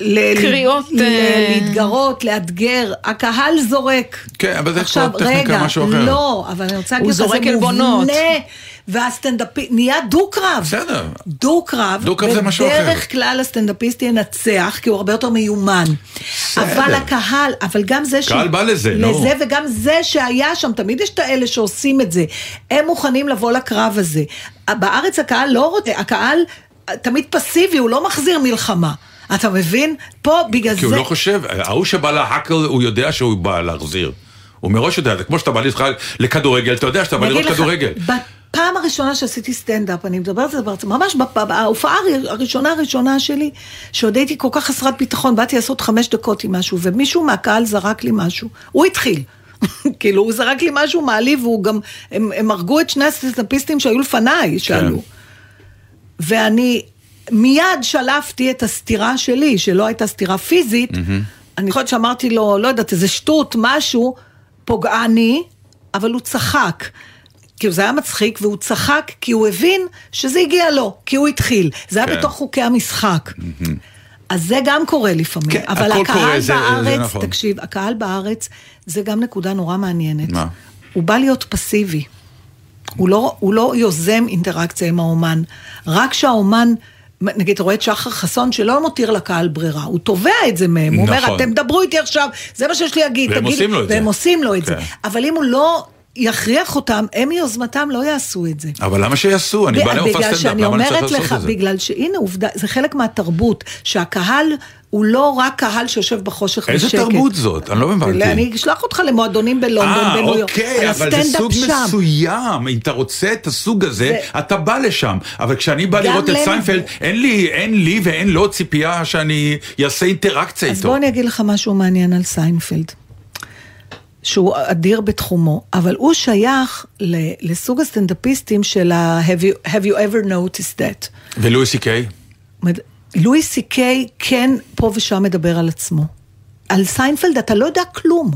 ל- קריאות, ל- אה, להתגרות, לאתגר, הקהל זורק. כן, אבל זה עכשיו, רגע, משהו אחר. לא, אבל אני רוצה להגיד לך, זה. מובנה, והסטנדאפיסט, נהיה דו-קרב. בסדר. דו-קרב, דו-קרב זה משהו אחר. בדרך כלל הסטנדאפיסט ינצח, כי הוא הרבה יותר מיומן. אבל הקהל, אבל גם זה ש... קהל בא לזה, נו. לזה, וגם זה שהיה שם, תמיד יש את האלה שעושים את זה. הם מוכנים לבוא לקרב הזה. בארץ הקהל לא רוצה, הקהל תמיד פסיבי, הוא לא מחזיר מלחמה. אתה מבין? פה בגלל זה... כי הוא לא חושב, ההוא שבא להאקר, הוא יודע שהוא בא להחזיר. הוא מראש יודע, זה כמו שאתה בא לכדורגל, אתה יודע שאתה בא לראות כדורגל. בפעם הראשונה שעשיתי סטנדאפ, אני מדברת על זה בארצות, ממש בהופעה הראשונה הראשונה שלי, שעוד הייתי כל כך חסרת ביטחון, באתי לעשות חמש דקות עם משהו, ומישהו מהקהל זרק לי משהו, הוא התחיל. כאילו, הוא זרק לי משהו מעליב, והוא גם, הם, הם הרגו את שני הסטנדאפיסטים שהיו לפניי, שעלו. ואני מיד שלפתי את הסתירה שלי, שלא הייתה סתירה פיזית. אני חושבת שאמרתי לו, לא יודעת, איזה שטות, משהו פוגעני, אבל הוא צחק. כאילו זה היה מצחיק, והוא צחק כי הוא הבין שזה הגיע לו, כי הוא התחיל. זה היה כן. בתוך חוקי המשחק. אז זה גם קורה לפעמים, כן, אבל הכל הקהל קורה, זה- זה בארץ, נכון. תקשיב, הקהל בארץ, זה גם נקודה נורא מעניינת. מה? הוא בא להיות פסיבי. הוא לא, הוא לא יוזם אינטראקציה עם האומן. רק שהאומן, נגיד, אתה רואה את שחר חסון שלא מותיר לקהל ברירה, הוא תובע את זה מהם, הוא אומר, נכון. אתם דברו איתי עכשיו, זה מה שיש לי להגיד, והם תגיד, עושים לו את זה. והם עושים לו את זה. כן. אבל אם הוא לא יכריח אותם, הם מיוזמתם לא יעשו את זה. אבל למה שיעשו? אני בא למופע סטנדאפ, למה אני צריך לעשות לך, את זה? בגלל שהנה עובדה, זה חלק מהתרבות, שהקהל הוא לא רק קהל שיושב בחושך איזה בשקט. תרבות זאת? אני לא הבנתי. אני אשלח אותך למועדונים בלונדון, אה, בניו יורק, אוקיי, על אבל זה סוג שם. מסוים, אם אתה רוצה את הסוג הזה, זה- אתה בא לשם. אבל כשאני בא לראות את סיינפלד, אין לי, אין לי ואין לו ציפייה שאני אעשה אינטראקציה אז איתו. בוא אני אגיד לך משהו מעניין על סיינפלד, שהוא אדיר בתחומו, אבל הוא שייך ל- לסוג הסטנדאפיסטים של ה- have you, have you ever noticed that. ולואי סי קיי? לואי סי קיי כן פה ושם מדבר על עצמו. על סיינפלד אתה לא יודע כלום.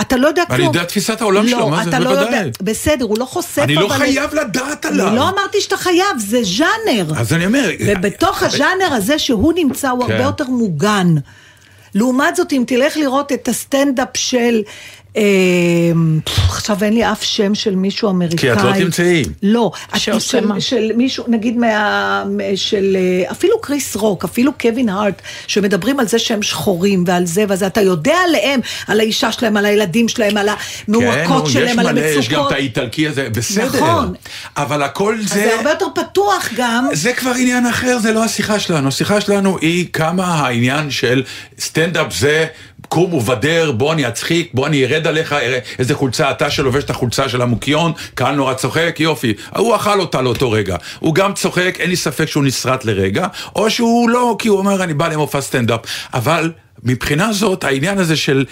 אתה לא יודע אני כלום. יודע תפיסת העולם שלו, מה זה? לא בוודאי. יודע, בסדר, הוא לא חושף, אני לא אבל- חייב לדעת עליו. אני לא אמרתי שאתה חייב, זה ז'אנר. אז אני אומר... ובתוך הז'אנר הזה שהוא נמצא הוא כן. הרבה יותר מוגן. לעומת זאת, אם תלך לראות את הסטנדאפ של... אה, עכשיו אין לי אף שם של מישהו אמריקאי. כי את לא תמצאי. לא. שעושה של, מה? של מישהו, נגיד מה... של... אה, אפילו קריס רוק, אפילו קווין הארט, שמדברים על זה שהם שחורים ועל זה וזה, אתה יודע עליהם, על האישה שלהם, על הילדים שלהם, על המועקות כן, שלהם, על מלא, יש גם המצוקות. את האיטלקי הזה, בסדר. נכון. אבל הכל זה... זה הרבה יותר פתוח גם. זה כבר עניין אחר, זה לא השיחה שלנו. השיחה שלנו היא כמה העניין של סטנדאפ זה קום ובדר, בוא אני אצחיק, בוא אני ארד עליך, אראה איזה חולצה אתה שלובש את החולצה של המוקיון, קהל נורא צוחק, יופי. הוא אכל אותה לאותו רגע. הוא גם צוחק, אין לי ספק שהוא נסרט לרגע, או שהוא לא, כי הוא אומר אני בא למופע סטנדאפ. אבל מבחינה זאת, העניין הזה של...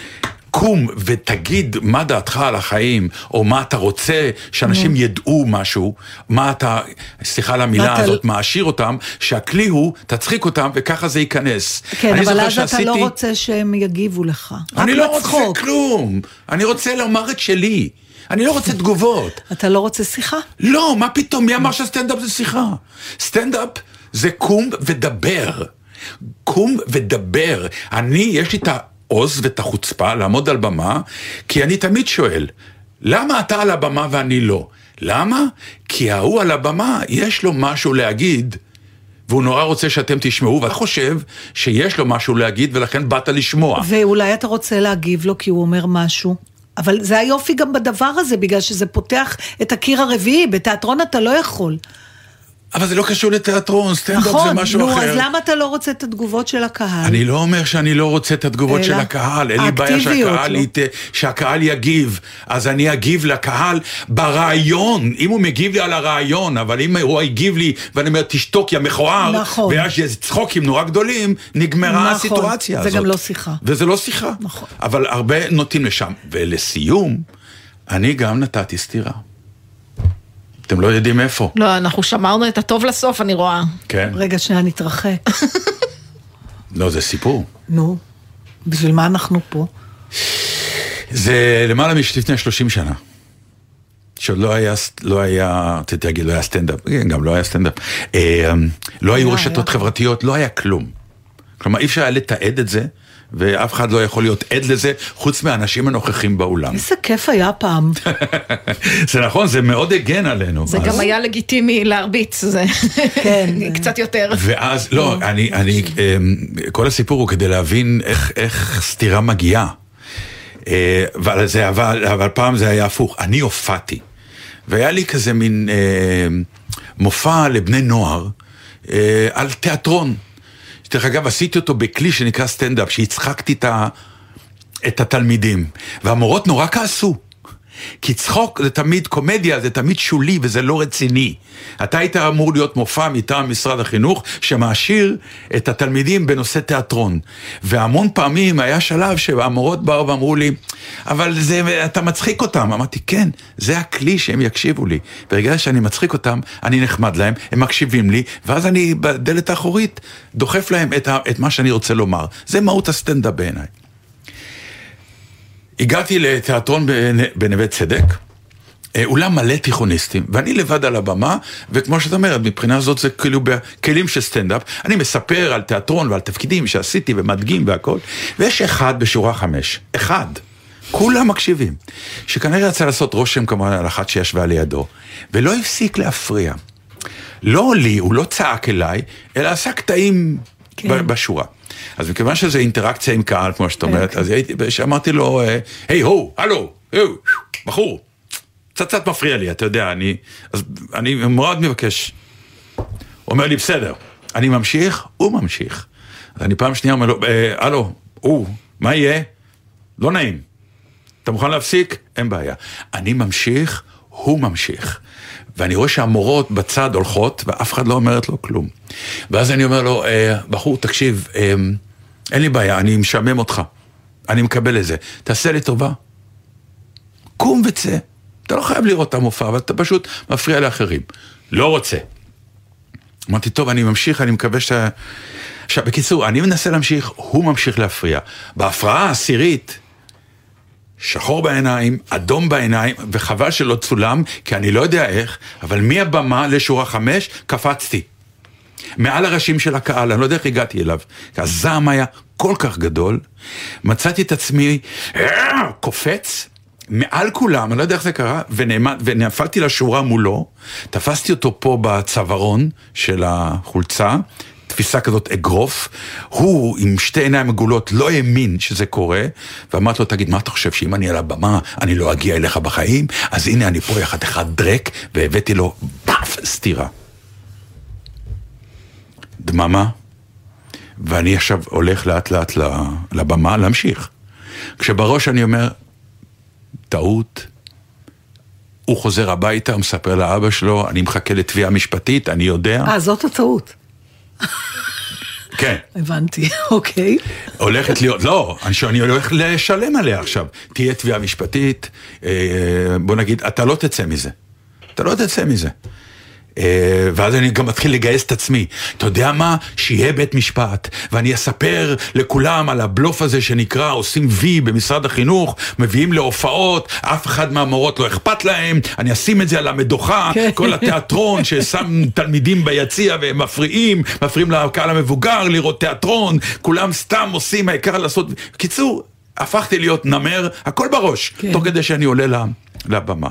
קום ותגיד מה דעתך על החיים, או מה אתה רוצה שאנשים ידעו משהו, מה אתה, סליחה על המילה הזאת, מעשיר אותם, שהכלי הוא, תצחיק אותם וככה זה ייכנס. כן, אבל אז אתה שעשיתי- לא רוצה שהם יגיבו לך. אני לא רוצה בצחוק. כלום, אני רוצה לומר את שלי. אני לא רוצה תגובות. אתה לא רוצה שיחה? לא, מה פתאום, מי אמר שסטנדאפ זה שיחה? סטנדאפ זה קום ודבר. קום ודבר. אני, יש לי את העוז ואת החוצפה לעמוד על במה, כי אני תמיד שואל, למה אתה על הבמה ואני לא? למה? כי ההוא על הבמה, יש לו משהו להגיד. והוא נורא רוצה שאתם תשמעו, ואתה חושב שיש לו משהו להגיד, ולכן באת לשמוע. ואולי אתה רוצה להגיב לו כי הוא אומר משהו. אבל זה היופי גם בדבר הזה, בגלל שזה פותח את הקיר הרביעי, בתיאטרון אתה לא יכול. אבל זה לא קשור לתיאטרון, סטנדאפ זה נכון, משהו נו, אחר. אז למה אתה לא רוצה את התגובות של הקהל? אני לא אומר שאני לא רוצה את התגובות של הקהל, אין לי בעיה שהקהל, לא? ית... שהקהל יגיב, אז אני אגיב לקהל ברעיון, אם הוא מגיב לי על הרעיון, אבל אם הוא הגיב לי ואני אומר תשתוק יא מכוער, נכון. ויש איזה צחוקים נורא גדולים, נגמרה נכון, הסיטואציה זה הזאת. גם לא שיחה. וזה לא שיחה, נכון. אבל הרבה נוטים לשם. ולסיום, אני גם נתתי סטירה. אתם לא יודעים איפה, לא, אנחנו שמרנו את הטוב לסוף, אני רואה. כן? רגע, שנייה, נתרחק. לא, זה סיפור. נו, בשביל מה אנחנו פה? זה למעלה מלפני 30 שנה. שעוד לא היה, לא היה, רציתי להגיד, לא היה סטנדאפ, כן, גם לא היה סטנדאפ. אה, לא היו היה, רשתות היה. חברתיות, לא היה כלום. כלומר, אי אפשר היה לתעד את זה, ואף אחד לא יכול להיות עד לזה, חוץ מהאנשים הנוכחים באולם. איזה כיף היה פעם. זה נכון, זה מאוד הגן עלינו. זה אז- גם היה לגיטימי להרביץ, זה כן. קצת יותר. ואז, לא, אני, אני, אמ, כל הסיפור הוא כדי להבין איך, איך סתירה מגיעה. אה, אבל, זה, אבל, אבל פעם זה היה הפוך, אני הופעתי. והיה לי כזה מין אה, מופע לבני נוער אה, על תיאטרון. דרך אגב, עשיתי אותו בכלי שנקרא סטנדאפ, שהצחקתי את, ה, את התלמידים. והמורות נורא כעסו. כי צחוק זה תמיד קומדיה, זה תמיד שולי וזה לא רציני. אתה היית אמור להיות מופע מטעם משרד החינוך שמעשיר את התלמידים בנושא תיאטרון. והמון פעמים היה שלב שהמורות באו ואמרו לי, אבל זה, אתה מצחיק אותם. אמרתי, כן, זה הכלי שהם יקשיבו לי. ברגע שאני מצחיק אותם, אני נחמד להם, הם מקשיבים לי, ואז אני בדלת האחורית דוחף להם את, ה, את מה שאני רוצה לומר. זה מהות הסטנדאפ בעיניי. הגעתי לתיאטרון בנ- בנווה צדק, אה, אולם מלא תיכוניסטים, ואני לבד על הבמה, וכמו שאת אומרת, מבחינה זאת זה כאילו בכלים של סטנדאפ, אני מספר על תיאטרון ועל תפקידים שעשיתי ומדגים והכל, ויש אחד בשורה חמש, אחד, כולם מקשיבים, שכנראה רצה לעשות רושם כמובן על אחת שישבה לידו, ולא הפסיק להפריע. לא לי, הוא לא צעק אליי, אלא עשה קטעים כן. בשורה. אז מכיוון שזו אינטראקציה עם קהל, כמו שאת אומרת, כן. אז שאמרתי לו, אה, היי, הו, הלו, בחור, קצת קצת מפריע לי, אתה יודע, אני, אז אני מאוד מבקש. אומר לי, בסדר, אני ממשיך, הוא ממשיך. אז אני פעם שנייה אומר לו, "אה, הלו, הוא, מה יהיה? לא נעים. אתה מוכן להפסיק? אין בעיה. אני ממשיך, הוא ממשיך. ואני רואה שהמורות בצד הולכות, ואף אחד לא אומרת לו כלום. ואז אני אומר לו, אה, בחור, תקשיב, אה, אין לי בעיה, אני משעמם אותך. אני מקבל את זה. תעשה לי טובה. קום וצא. אתה לא חייב לראות את המופע, אבל אתה פשוט מפריע לאחרים. לא רוצה. אמרתי, טוב, אני ממשיך, אני מקווה ש... עכשיו, בקיצור, אני מנסה להמשיך, הוא ממשיך להפריע. בהפרעה העשירית, שחור בעיניים, אדום בעיניים, וחבל שלא צולם, כי אני לא יודע איך, אבל מהבמה לשורה חמש, קפצתי. מעל הראשים של הקהל, אני לא יודע איך הגעתי אליו. הזעם היה כל כך גדול, מצאתי את עצמי "אה", קופץ. מעל כולם, אני לא יודע איך זה קרה, ונעמד, ונפלתי לשורה מולו, תפסתי אותו פה בצווארון של החולצה, תפיסה כזאת אגרוף, הוא עם שתי עיניים עגולות לא האמין שזה קורה, ואמרתי לו, תגיד, מה אתה חושב, שאם אני על הבמה, אני לא אגיע אליך בחיים? אז הנה אני פה יחד אחד דרק, והבאתי לו פאף סטירה. דממה, ואני עכשיו הולך לאט לאט לבמה להמשיך. כשבראש אני אומר, טעות, הוא חוזר הביתה, מספר לאבא שלו, אני מחכה לתביעה משפטית, אני יודע. אה, זאת הטעות. כן. הבנתי, אוקיי. הולכת להיות, לא, אני, שאני הולך לשלם עליה עכשיו. תהיה תביעה משפטית, אה, בוא נגיד, אתה לא תצא מזה. אתה לא תצא מזה. אה, ואז אני גם מתחיל לגייס את עצמי. אתה יודע מה? שיהיה בית משפט, ואני אספר לכולם על הבלוף הזה שנקרא עושים וי במשרד החינוך, מביאים להופעות, אף אחד מהמורות לא אכפת להם, אני אשים את זה על המדוכה, כן. כל התיאטרון ששם תלמידים ביציע והם מפריעים, מפריעים לקהל המבוגר לראות תיאטרון, כולם סתם עושים, העיקר לעשות... קיצור, הפכתי להיות נמר, הכל בראש, כן. תוך כדי שאני עולה לבמה.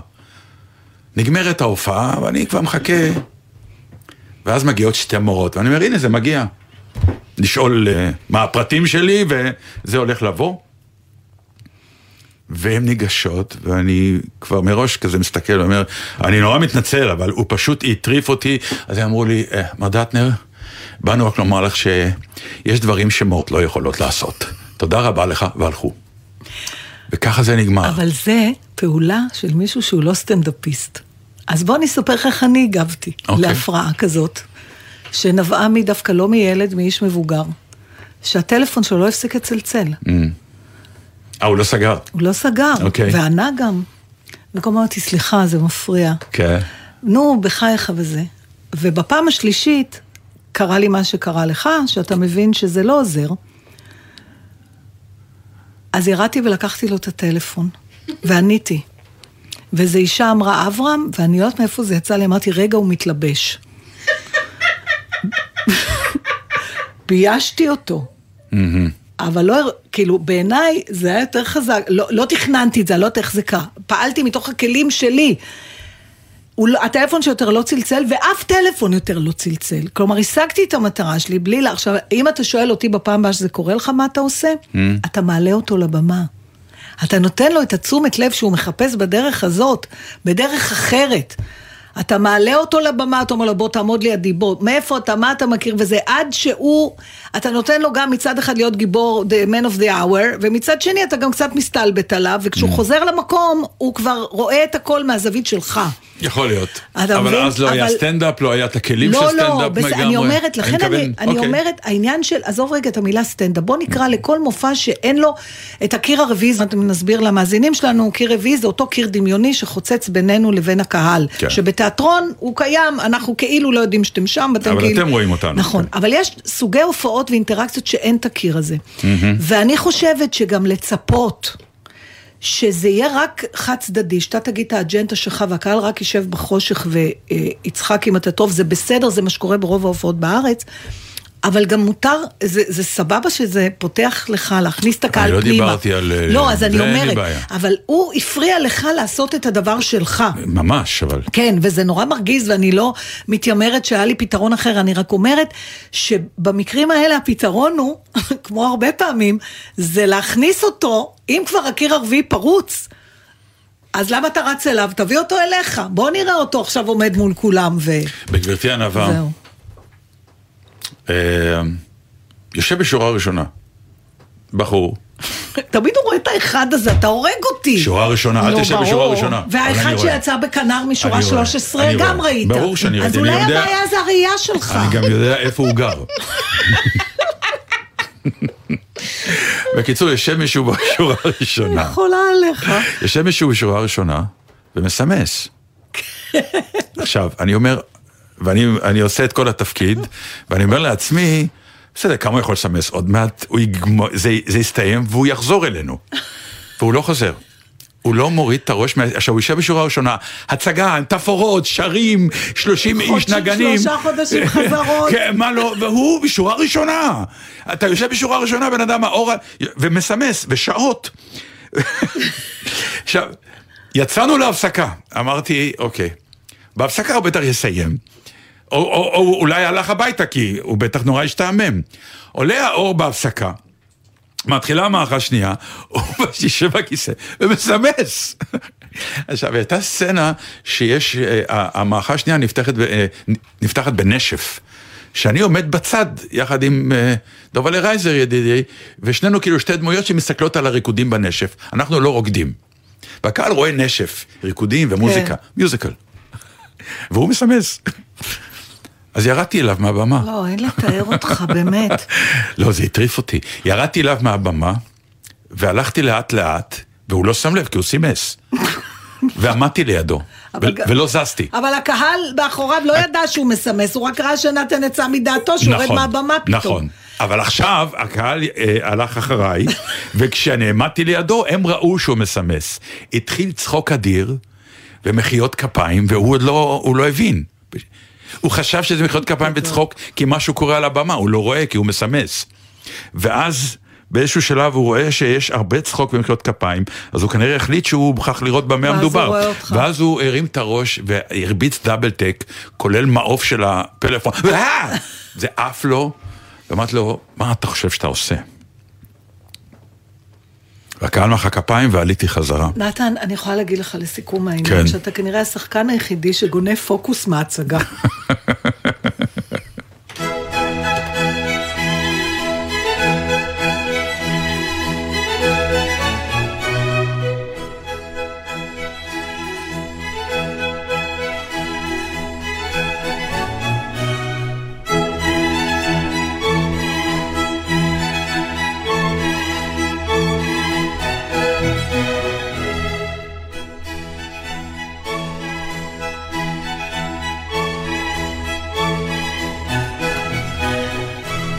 נגמרת ההופעה, ואני כבר מחכה. ואז מגיעות שתי מורות, ואני אומר, הנה זה מגיע. לשאול uh, מה הפרטים שלי, וזה הולך לבוא. והן ניגשות, ואני כבר מראש כזה מסתכל ואומר, אני נורא מתנצל, אבל הוא פשוט הטריף אותי. אז הם אמרו לי, אה, מר דטנר, באנו רק לומר לך שיש דברים שמורות לא יכולות לעשות. תודה רבה לך, והלכו. וככה זה נגמר. אבל זה פעולה של מישהו שהוא לא סטנדאפיסט. אז בוא אני אספר לך איך אני הגבתי אוקיי. להפרעה כזאת, שנבעה מדווקא לא מילד, מאיש מבוגר, שהטלפון שלו לא הפסיק לצלצל. אה, הוא לא סגר. הוא לא סגר, אוקיי. וענה גם. וגם אמרתי, סליחה, זה מפריע. כן. נו, בחייך וזה. ובפעם השלישית, קרה לי מה שקרה לך, שאתה מבין שזה לא עוזר. אז ירדתי ולקחתי לו את הטלפון, ועניתי. וזו אישה אמרה, אברהם, ואני לא יודעת מאיפה זה יצא לי, אמרתי, רגע, הוא מתלבש. ביישתי אותו. אבל לא, כאילו, בעיניי זה היה יותר חזק, לא, לא תכננתי את זה, אני לא יודעת איך זה קרה. פעלתי מתוך הכלים שלי. הוא לא- הטלפון שיותר לא צלצל, ואף טלפון יותר לא צלצל. כלומר, השגתי את המטרה שלי בלי לה... עכשיו, אם אתה שואל אותי בפעם הבאה שזה קורה לך, מה אתה עושה? אתה מעלה אותו לבמה. אתה נותן לו את התשומת לב שהוא מחפש בדרך הזאת, בדרך אחרת. אתה מעלה אותו לבמה, אתה אומר לו, בוא תעמוד לידי, בוא, מאיפה אתה, מה אתה מכיר, וזה עד שהוא, אתה נותן לו גם מצד אחד להיות גיבור, the man of the hour, ומצד שני אתה גם קצת מסתלבט עליו, וכשהוא חוזר למקום, הוא כבר רואה את הכל מהזווית שלך. יכול להיות. אתה אבל מבין? אז לא היה אבל- סטנדאפ, לא היה את הכלים של לא, סטנדאפ לא, לגמרי. בסדר, אני אומרת, לכן אני, מתכוון, אני אוקיי. אומרת, העניין של, עזוב רגע את המילה סטנדאפ, בוא נקרא לכל מופע שאין לו את הקיר הרביעי, זאת אומרת, נסביר למאזינים שלנו, קיר רביעי זה אותו קיר דמיוני שחוצץ בינינו לבין הקהל. כן. שבתיאטרון הוא קיים, אנחנו כאילו לא יודעים שאתם שם, ואתם אבל כאילו... אתם רואים אותנו, נכון, כן. אבל יש סוגי הופעות ואינטראקציות שאין את הקיר הזה. ואני חושבת שגם לצפות... שזה יהיה רק חד צדדי, שאתה תגיד את האג'נדה שלך והקהל רק יישב בחושך ויצחק אם אתה טוב, זה בסדר, זה מה שקורה ברוב ההופעות בארץ, אבל גם מותר, זה, זה סבבה שזה פותח לך להכניס את הקהל לא פנימה. דיברתי על, אה, לא, אז אני אומרת. אבל הוא הפריע לך לעשות את הדבר שלך. ממש, אבל... כן, וזה נורא מרגיז, ואני לא מתיימרת שהיה לי פתרון אחר, אני רק אומרת שבמקרים האלה הפתרון הוא, כמו הרבה פעמים, זה להכניס אותו, אם כבר הקיר הרביעי פרוץ, אז למה אתה רץ אליו? תביא אותו אליך, בוא נראה אותו עכשיו עומד מול כולם, ו... בגברתי ענווה, זהו. אה, יושב בשורה ראשונה, בחור, תמיד הוא רואה את האחד הזה, אתה הורג אותי. שורה ראשונה, אל תשב. בשורה ראשונה. אני והאחד. שיצא בכנר משורה אני רואה, 13 אני גם. ראית. ברור שאני ראיתי, אז אני אולי יודע- הבעיה זה הראייה שלך. אני גם יודע איפה הוא גר. בקיצור, יושב מישהו בשורה הראשונה, יכולה עליך. יושב מישהו בשורה הראשונה ומסמס. עכשיו, אני אומר, ואני אני עושה את כל התפקיד, ואני אומר לעצמי, בסדר, כמה הוא יכול לסמס? עוד מעט הוא יגמור, זה, זה יסתיים והוא יחזור אלינו. והוא לא חוזר. הוא לא מוריד את הראש. עכשיו הוא יושב בשורה הראשונה, הצגה, תפאורות, שרים, 30 איש, חודשים, נגנים. שלושה חודשים חזרות. כן, מה לא, והוא בשורה ראשונה. אתה יושב בשורה ראשונה, בן אדם, האור, ומסמס, ושעות. עכשיו, יצאנו להפסקה, אמרתי, אוקיי, בהפסקה הוא בטח יסיים. או, או, או אולי הלך הביתה, כי הוא בטח נורא השתעמם. עולה האור בהפסקה, מתחילה המערכה שנייה, הוא יושב בכיסא ומסמס. עכשיו, הייתה סצנה שיש, אה, המערכה השנייה נפתחת, ב- אה, נפתחת בנשף. שאני עומד בצד, יחד עם אה, דובלה רייזר ידידי, ושנינו כאילו שתי דמויות שמסתכלות על הריקודים בנשף. אנחנו לא רוקדים. והקהל רואה נשף, ריקודים ומוזיקה, מיוזיקל. והוא מסמס. אז ירדתי אליו מהבמה. לא, אין לתאר אותך, באמת. לא, זה הטריף אותי. ירדתי אליו מהבמה, והלכתי לאט לאט, והוא לא שם לב, כי הוא סימס. ועמדתי לידו, אבל ולא זזתי. אבל הקהל מאחוריו לא ידע שהוא מסמס, הוא רק ראה שנתן יצא מדעתו, שהוא יורד מהבמה פתאום. נכון. אבל עכשיו הקהל אה, הלך אחריי, וכשאני עמדתי לידו, הם ראו שהוא מסמס. התחיל צחוק אדיר, ומחיאות כפיים, והוא עוד לא, הוא לא הבין. הוא חשב שזה מחיאות כפיים וצחוק, כי משהו קורה על הבמה, הוא לא רואה, כי הוא מסמס. ואז... באיזשהו שלב הוא רואה שיש הרבה צחוק ומחיאות כפיים, אז הוא כנראה החליט שהוא מוכרח לראות במה המדובר. ואז הוא הרים את הראש והרביץ דאבל טק, כולל מעוף של הפלאפון! זה עף לו, ואמרתי לו, מה אתה חושב שאתה עושה? והקהל מחא כפיים ועליתי חזרה. נתן, אני יכולה להגיד לך לסיכום העניין, כן. שאתה כנראה השחקן היחידי שגונב פוקוס מההצגה.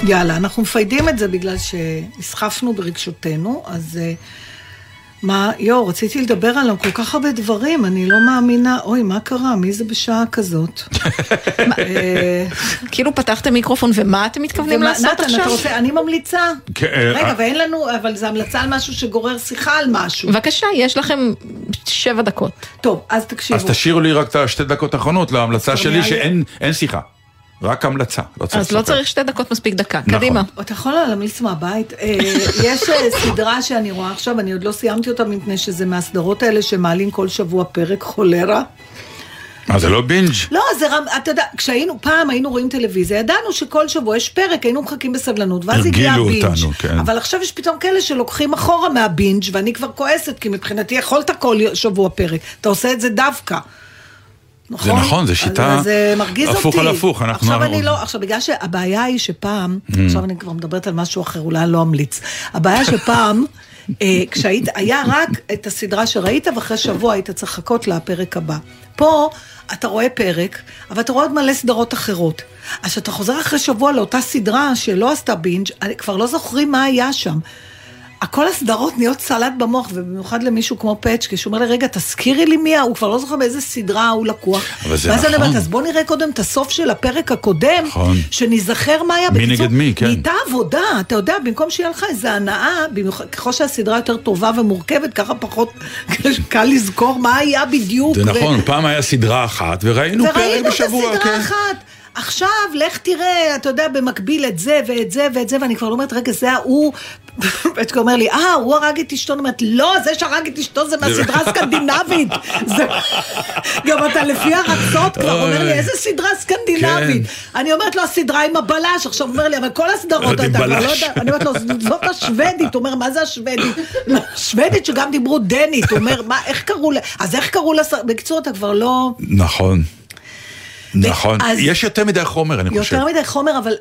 יאללה, אנחנו מפיידים את זה בגלל שנסחפנו ברגשותינו, אז אה, מה, יואו, רציתי לדבר עליו כל כך הרבה דברים, אני לא מאמינה, אוי, מה קרה? מי זה בשעה כזאת? אה, כאילו פתחתם מיקרופון, ומה אתם מתכוונים ומה- לעשות נתן, עכשיו? אתה רוצה, אני ממליצה. כן, אה, רגע. ואין לנו, אבל זו המלצה על משהו שגורר שיחה על משהו. בבקשה, יש לכם שבע דקות. טוב, אז תקשיבו. אז תשאירו לי רק את השתי דקות האחרונות להמלצה שלי, שאין אין שיחה. רק המלצה. לא צריך אז לא. צריך שתי דקות, מספיק דקה. נכון. קדימה. אתה יכול להמליץ מהבית? אה, יש אה, סדרה שאני רואה עכשיו, אני עוד לא סיימתי אותה מפני שזה מהסדרות האלה שמעלים כל שבוע פרק חולרה. מה, זה לא בינג'? לא, זה רם, אתה יודע, כשהיינו, פעם היינו רואים טלוויזיה, ידענו שכל שבוע יש פרק, היינו מחכים בסבלנות, ואז הגיע הרגילו הבינג'. אותנו, כן. אבל עכשיו יש פתאום כאלה שלוקחים אחורה מהבינג', ואני כבר כועסת, כי מבחינתי יכולת כל שבוע פרק. אתה עושה את זה דווקא. נכון? זה נכון, זה אז- שיטה זה מרגיז אותי. הפוך על הפוך, אנחנו- עכשיו אני לא, עכשיו בגלל שהבעיה היא שפעם, Mm. עכשיו אני כבר מדברת על משהו אחר, אולי אני לא אמליץ. הבעיה שפעם, אה, כשהיית, היה רק את הסדרה שראית, ואחרי שבוע היית צריך לחכות לפרק הבא. פה אתה רואה פרק, אבל אתה רואה עוד מלא סדרות אחרות. אז כשאתה חוזר אחרי שבוע לאותה סדרה שלא עשתה בינג', כבר לא זוכרים מה היה שם. הכל הסדרות נהיות סלט במוח, ובמיוחד למישהו כמו פצ'קי, שהוא אומר לי, רגע, תזכירי לי מי, הוא כבר לא זוכר באיזה סדרה הוא לקוח. אבל זה ואז אני נכון. אומרת, אז בוא נראה קודם את הסוף של הפרק הקודם, נכון. שניזכר מה היה. מי בקיצור, נגד מי, כן. נהייתה עבודה, אתה יודע, במקום שיהיה לך איזה הנאה, במיוחד, ככל שהסדרה יותר טובה ומורכבת, ככה פחות קל לזכור מה היה בדיוק. זה ו- נכון, פעם היה סדרה אחת, וראינו פרק וראינו את בשבוע, הסדרה כן. אחת. עכשיו, לך תראה, אתה יודע, במקביל את זה ואת זה ואת זה, ואני כבר לא אומרת, רגע, זה ההוא, פצ'קה אומר לי, אה, הוא הרג את אשתו, אני אומרת, לא, זה שהרג את אשתו זה מהסדרה הסקנדינבית. גם אתה לפי הרצות כבר אומר לי, איזה סדרה סקנדינבית. כן. אני אומרת לו, הסדרה עם הבלש, עכשיו הוא אומר לי, אבל כל הסדרות, אתה כבר לא בלש. יודע, אני אומרת לו, זאת השוודית, הוא אומר, מה זה השוודית? שוודית שגם דיברו דנית, הוא אומר, מה, איך קראו לה, אז איך קראו לה, בקיצור, אתה כבר לא... נכון. נכון. אז- יש יותר מדי חומר, אני חושב. יותר מדי חומר, אבל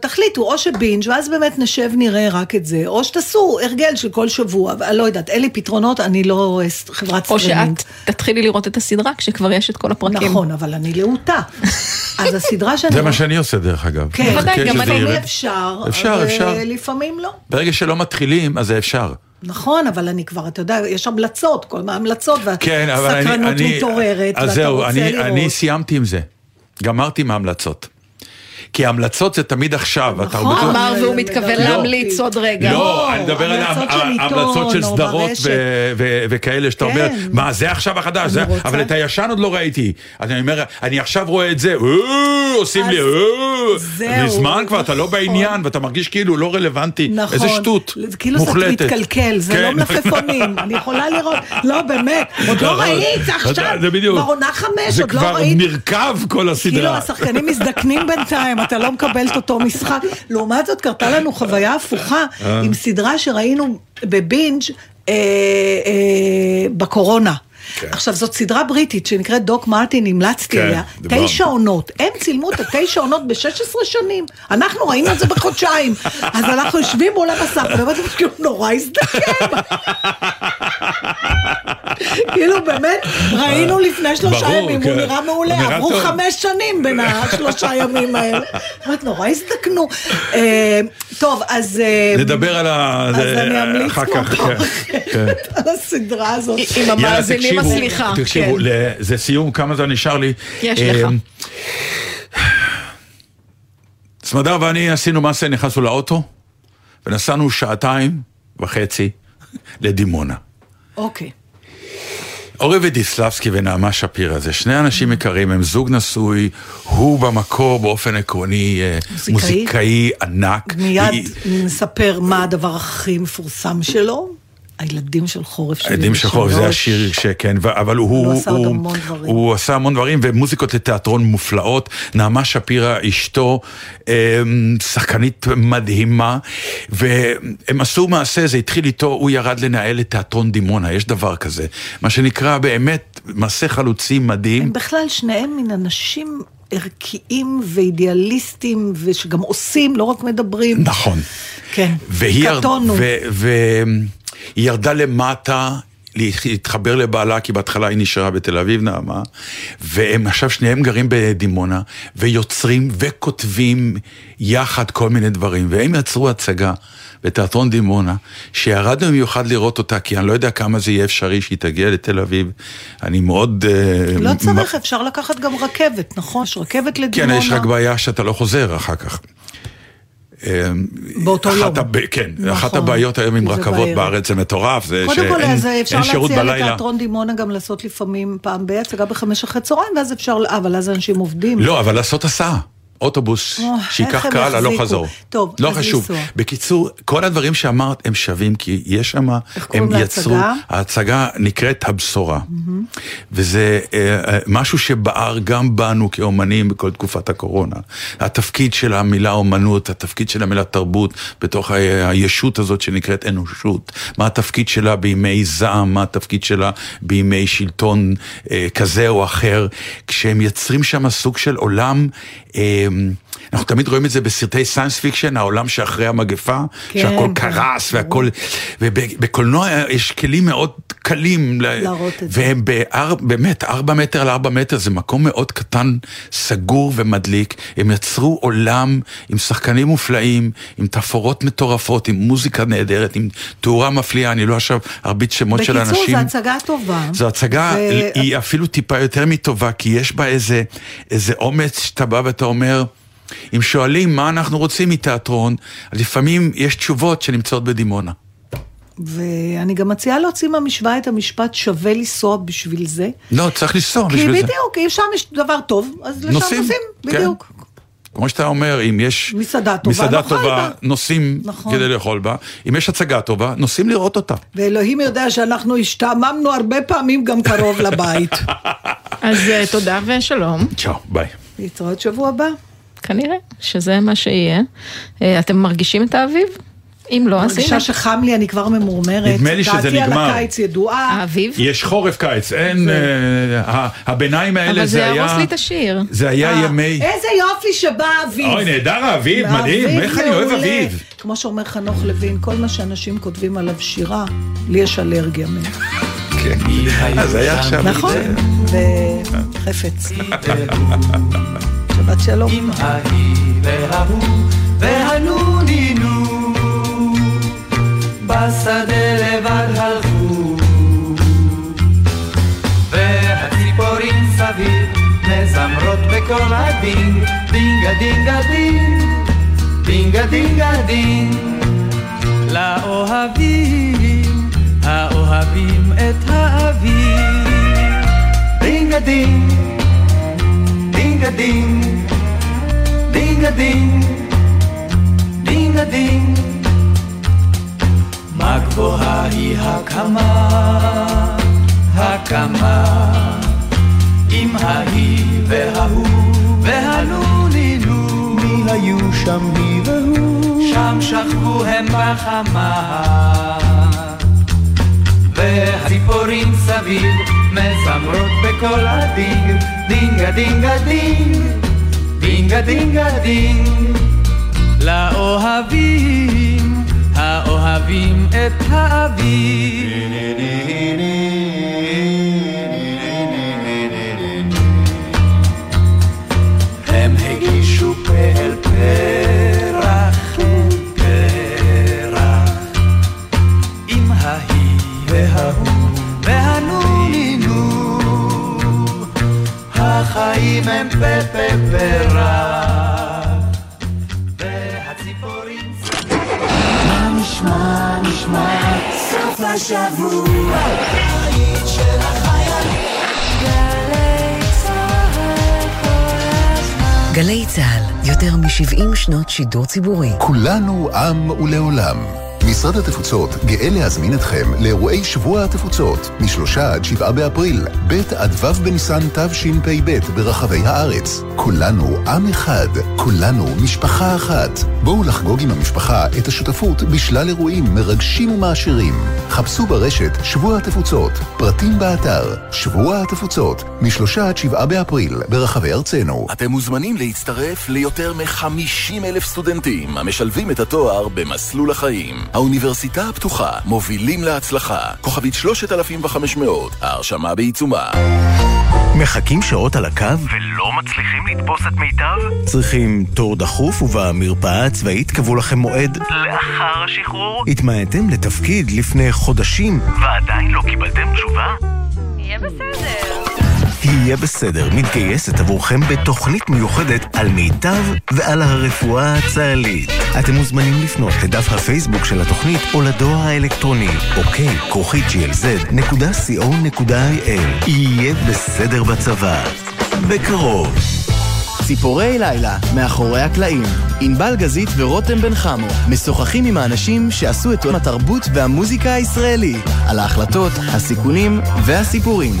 תחליטו, או ש binge ואז באמת נשב נראה רק את זה, או שתעשו הרגל של כל שבוע, אבל לא יודעת, אין לי פתרונות, אני לא אה, חברת או סטרימינג. שאת תתחילי לראות את הסדרה כשכבר יש את כל הפרקים. נכון, אבל אני להוטה. אז הסדרה שאני... זה מה שאני עושה דרך אגב. כן, גם אני. אפשר, אפשר, אפשר. לפעמים לא. ברגע שלא מתחילים, אז זה אפשר. נכון, אבל אני כבר, אתה יודע, יש המלצות, כל מה המלצות, כן. והסקרנות מתעוררת, אז ואתה זהו, רוצה אני, לראות. אני סיימתי עם זה. גמרתי עם ההמלצות. כי ההמלצות זה תמיד עכשיו. נכון. אמר והוא. מתכוון לא. להמליץ עוד רגע. לא, אני מדבר על המלצות של ההמלצות סדרות וכאלה, שאתה אומר, כן. מה, זה עכשיו החדש, זה- אבל את הישן עוד לא ראיתי. אז אני אומר, אני עכשיו רואה את זה, "אה", עושים לי, "אה". מזמן כבר, אתה לא נכון. בעניין, ואתה מרגיש כאילו לא רלוונטי. נכון. איזה שטות, זה כאילו זה מוחלטת. מתקלקל, זה כן. לא מלפפונים, אני יכולה לראות, לא באמת, עוד לא. ראית עכשיו, זה בדיוק. כבר עונה חמש, זה עוד לא כבר ראית. נרקב כל כאילו הסדרה. השחקנים מזדקנים בינתיים, אתה לא מקבל את אותו משחק. לעומת זאת, קרתה לנו חוויה הפוכה עם סדרה שראינו בבינג' אה, אה, בקורונה. כן. עכשיו, זאת סדרה בריטית שנקראת דוק מרטין, המלצתי כן, עליה. תשע עונות. הם צילמו את התשע עונות ב-16 שנים. אנחנו ראינו את זה בחודשיים. אז אנחנו יושבים מול המסך, ואני אומרת, כאילו, נורא הזדקן. כאילו באמת, ראינו לפני שלושה ימים, כן. הוא נראה הוא מעולה, נראה עברו. חמש שנים בין השלושה ימים האלה. אומרת, נורא הזדקנו. אה, טוב, אז... אה, נדבר על ה... אז זה- אני אמליץ כמו כך, כן, כן. על הסדרה הזאת. עם המאזינים תקשיבו, הסליחה. תקשיבו, כן. זה סיום, כמה זמן נשאר לי? יש אה, לך. סמדר ואני עשינו מעשה, נכנסנו לאוטו, ונסענו שעתיים וחצי לדימונה. אוקיי. אורי ודיסלבסקי ונעמה שפירא זה שני אנשים יקרים, הם זוג נשוי, הוא במקור באופן עקרוני אה, מוזיקאי. מוזיקאי ענק. מיד היא- נספר מה הדבר הכי מפורסם שלו. הילדים של חורף שלי. עדים שחור, זה השיר שכן, אבל הוא, הוא עשה עוד הוא, המון דברים. הוא עשה המון דברים ומוזיקות לתיאטרון מופלאות. נעמה שפירא, אשתו, אמ, שחקנית מדהימה, והם עשו מעשה, זה התחיל איתו, הוא ירד לנהל את תיאטרון דימונה, יש דבר כזה, מה שנקרא באמת מעשה חלוצי מדהים. הם בכלל שניהם מין אנשים ערכיים ואידיאליסטים, ושגם עושים, לא רק מדברים. נכון. כן. והיא קטונו. ו- והיא ירדה למטה. להתחבר לבעלה, כי בהתחלה היא נשארה בתל אביב, נעמה, והם עכשיו שניהם גרים בדימונה, ויוצרים וכותבים יחד כל מיני דברים, והם יצרו הצגה בתיאטרון דימונה, שירדנו במיוחד לראות אותה, כי אני לא יודע כמה זה יהיה אפשרי שהיא תגיע לתל אביב. אני מאוד... אה, לא צריך, מ- אפשר לקחת גם רכבת, נכון? יש רכבת כן, לדימונה. יש רק בעיה שאתה לא חוזר אחר כך. באותו אחת יום. הב... כן, נכון. אחת הבעיות היום עם רכבות בערב. בארץ זה מטורף, זה קודם כל, שאין אז אפשר שירות להציע בלילה. לתיאטרון דימונה גם לעשות לפעמים פעם בהצגה בחמש אחרי צהריים, ואז אפשר, אה, אבל אז אנשים עובדים. לא, אבל לעשות הסעה. אוטובוס או, שייקח קהל הלוך? חזור. טוב, לא אז חשוב. לנסוע. בקיצור, כל הדברים שאמרת הם שווים, כי יש שם, הם יצרו, להצגה? ההצגה נקראת הבשורה. וזה אה, אה, משהו שבער גם בנו כאומנים בכל תקופת הקורונה. התפקיד של המילה אומנות, התפקיד של המילה תרבות, בתוך ה- הישות הזאת שנקראת אנושות. מה התפקיד שלה בימי זעם, מה התפקיד שלה בימי שלטון אה, כזה או אחר. כשהם יוצרים שם סוג של עולם... אה, אנחנו תמיד רואים את זה בסרטי science fiction, העולם שאחרי המגפה, כן, שהכל קרס והכל, ובקולנוע יש כלים מאוד קלים, ל- להראות את זה. והם באר, באמת, ארבע מטר על ארבע מטר, זה מקום מאוד קטן, סגור ומדליק, הם יצרו עולם עם שחקנים מופלאים, עם תפאורות מטורפות, עם מוזיקה נהדרת, עם תאורה מפליאה, אני לא עכשיו ארביץ שמות של אנשים. בקיצור, זו הצגה טובה. זו הצגה, ו- היא אפילו טיפה יותר מטובה, כי יש בה איזה, איזה אומץ שאתה בא ואתה אומר, אם שואלים מה אנחנו רוצים מתיאטרון, אז לפעמים יש תשובות שנמצאות בדימונה. ואני גם מציעה להוציא מהמשוואה את המשפט שווה לנסוע בשביל זה. לא, צריך לנסוע כי בשביל זה. בדיוק, אם שם יש דבר טוב, אז לשם נוסעים, נוסעים, כן. בדיוק. כמו שאתה אומר, אם יש מסעדה טובה, מסעדה טובה בה. נוסעים נכון. כדי לאכול בה, אם יש הצגה טובה, נוסעים לראות אותה. ואלוהים יודע שאנחנו השתעממנו הרבה פעמים גם קרוב לבית. אז אה, תודה ושלום. צ'או, ביי. להתראות שבוע הבא. כנראה שזה מה שיהיה. אה, אתם מרגישים את האביב? אם לא, אז מרגישה הנה. שחם לי, אני כבר ממורמרת. נדמה לי שזה דעתי על נגמר. הקיץ ידועה. האביב? יש חורף קיץ, אין, אה, ה- הביניים האלה אבל זה זה היה, יהרוס לי את השיר. זה היה אה, ימי, איזה יופי שבא האביב. אוי נהדר האביב, מדהים, איך אני אוהב. אביב. כמו שאומר חנוך לוין, כל מה שאנשים כותבים עליו שירה, לי יש אלרגיה מהם. כן. אז היה עכשיו, נכון? וחפץ. שבת שלום. עם ההיא וההוא והנונינו בשדה לבד הלכו. והציפורים סביב מזמרות בקול הדינג דינגה דינגה דינג דינגה דינגה דינג לאוהבים האוהבים את האביב. דינגה דינג דינג דינגה דינג דינג מה גבוהה היא הקמה הקמה. עם ההיא וההוא והנונינו מי היו שם היא והוא? שם שכבו הם בחמה. והציפורים סביב מזמרות בקול הדינג דינגה דינגה דינג. דינגה דינגה דינג. לאוהבים האוהבים אוהבים את האביב. הם הגישו פה אל פרח, החיים הם פה פה פרח, והציפורים מה נשמע, נשמע, סוף השבוע, בית של החיילים. גלי צה"ל, יותר מ-70 שנות שידור ציבורי. כולנו עם ולעולם. משרד התפוצות גאה להזמין אתכם לאירועי שבוע התפוצות, משלושה עד שבעה באפריל, ב' עד ו' בניסן תשפ"ב ברחבי הארץ. כולנו עם אחד, כולנו משפחה אחת. בואו לחגוג עם המשפחה את השותפות בשלל אירועים מרגשים ומעשירים. חפשו ברשת שבוע התפוצות, פרטים באתר שבוע התפוצות, משלושה עד שבעה באפריל ברחבי ארצנו. אתם מוזמנים להצטרף ליותר מ-50 אלף סטודנטים המשלבים את התואר במסלול החיים. האוניברסיטה הפתוחה, מובילים להצלחה. כוכבית 3500, ההרשמה בעיצומה. מחכים שעות על הקו? ולא מצליחים לתפוס את מיטב? צריכים תור דחוף ובמרפאה הצבאית קבעו לכם מועד לאחר השחרור? התמניתם לתפקיד לפני חודשים ועדיין לא קיבלתם תשובה? יהיה בסדר. יהיה בסדר, מתגייסת עבורכם בתוכנית מיוחדת על מיטב ועל הרפואה הצה"לית. אתם מוזמנים לפנות לדף הפייסבוק של התוכנית או לדואר האלקטרוני אוקיי, כרוכית glz.co.il יהיה בסדר בצבא. בקרוב. ציפורי לילה, מאחורי הקלעים. ענבל גזית ורותם בן חמו משוחחים עם האנשים שעשו את עולם התרבות והמוזיקה הישראלי, על ההחלטות, הסיכונים והסיפורים.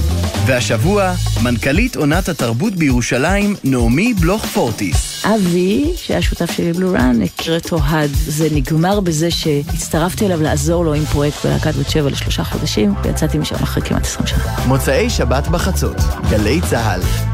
והשבוע, מנכ"לית עונת התרבות בירושלים, נעמי בלוך פורטיס. אבי, שהיה שותף שלי בלורן, הכיר את אוהד. זה נגמר בזה שהצטרפתי אליו לעזור לו עם פרויקט בלהקת בת שבע לשלושה חודשים, ויצאתי משם אחרי כמעט עשרים שנה. מוצאי שבת בחצות, גלי צה"ל.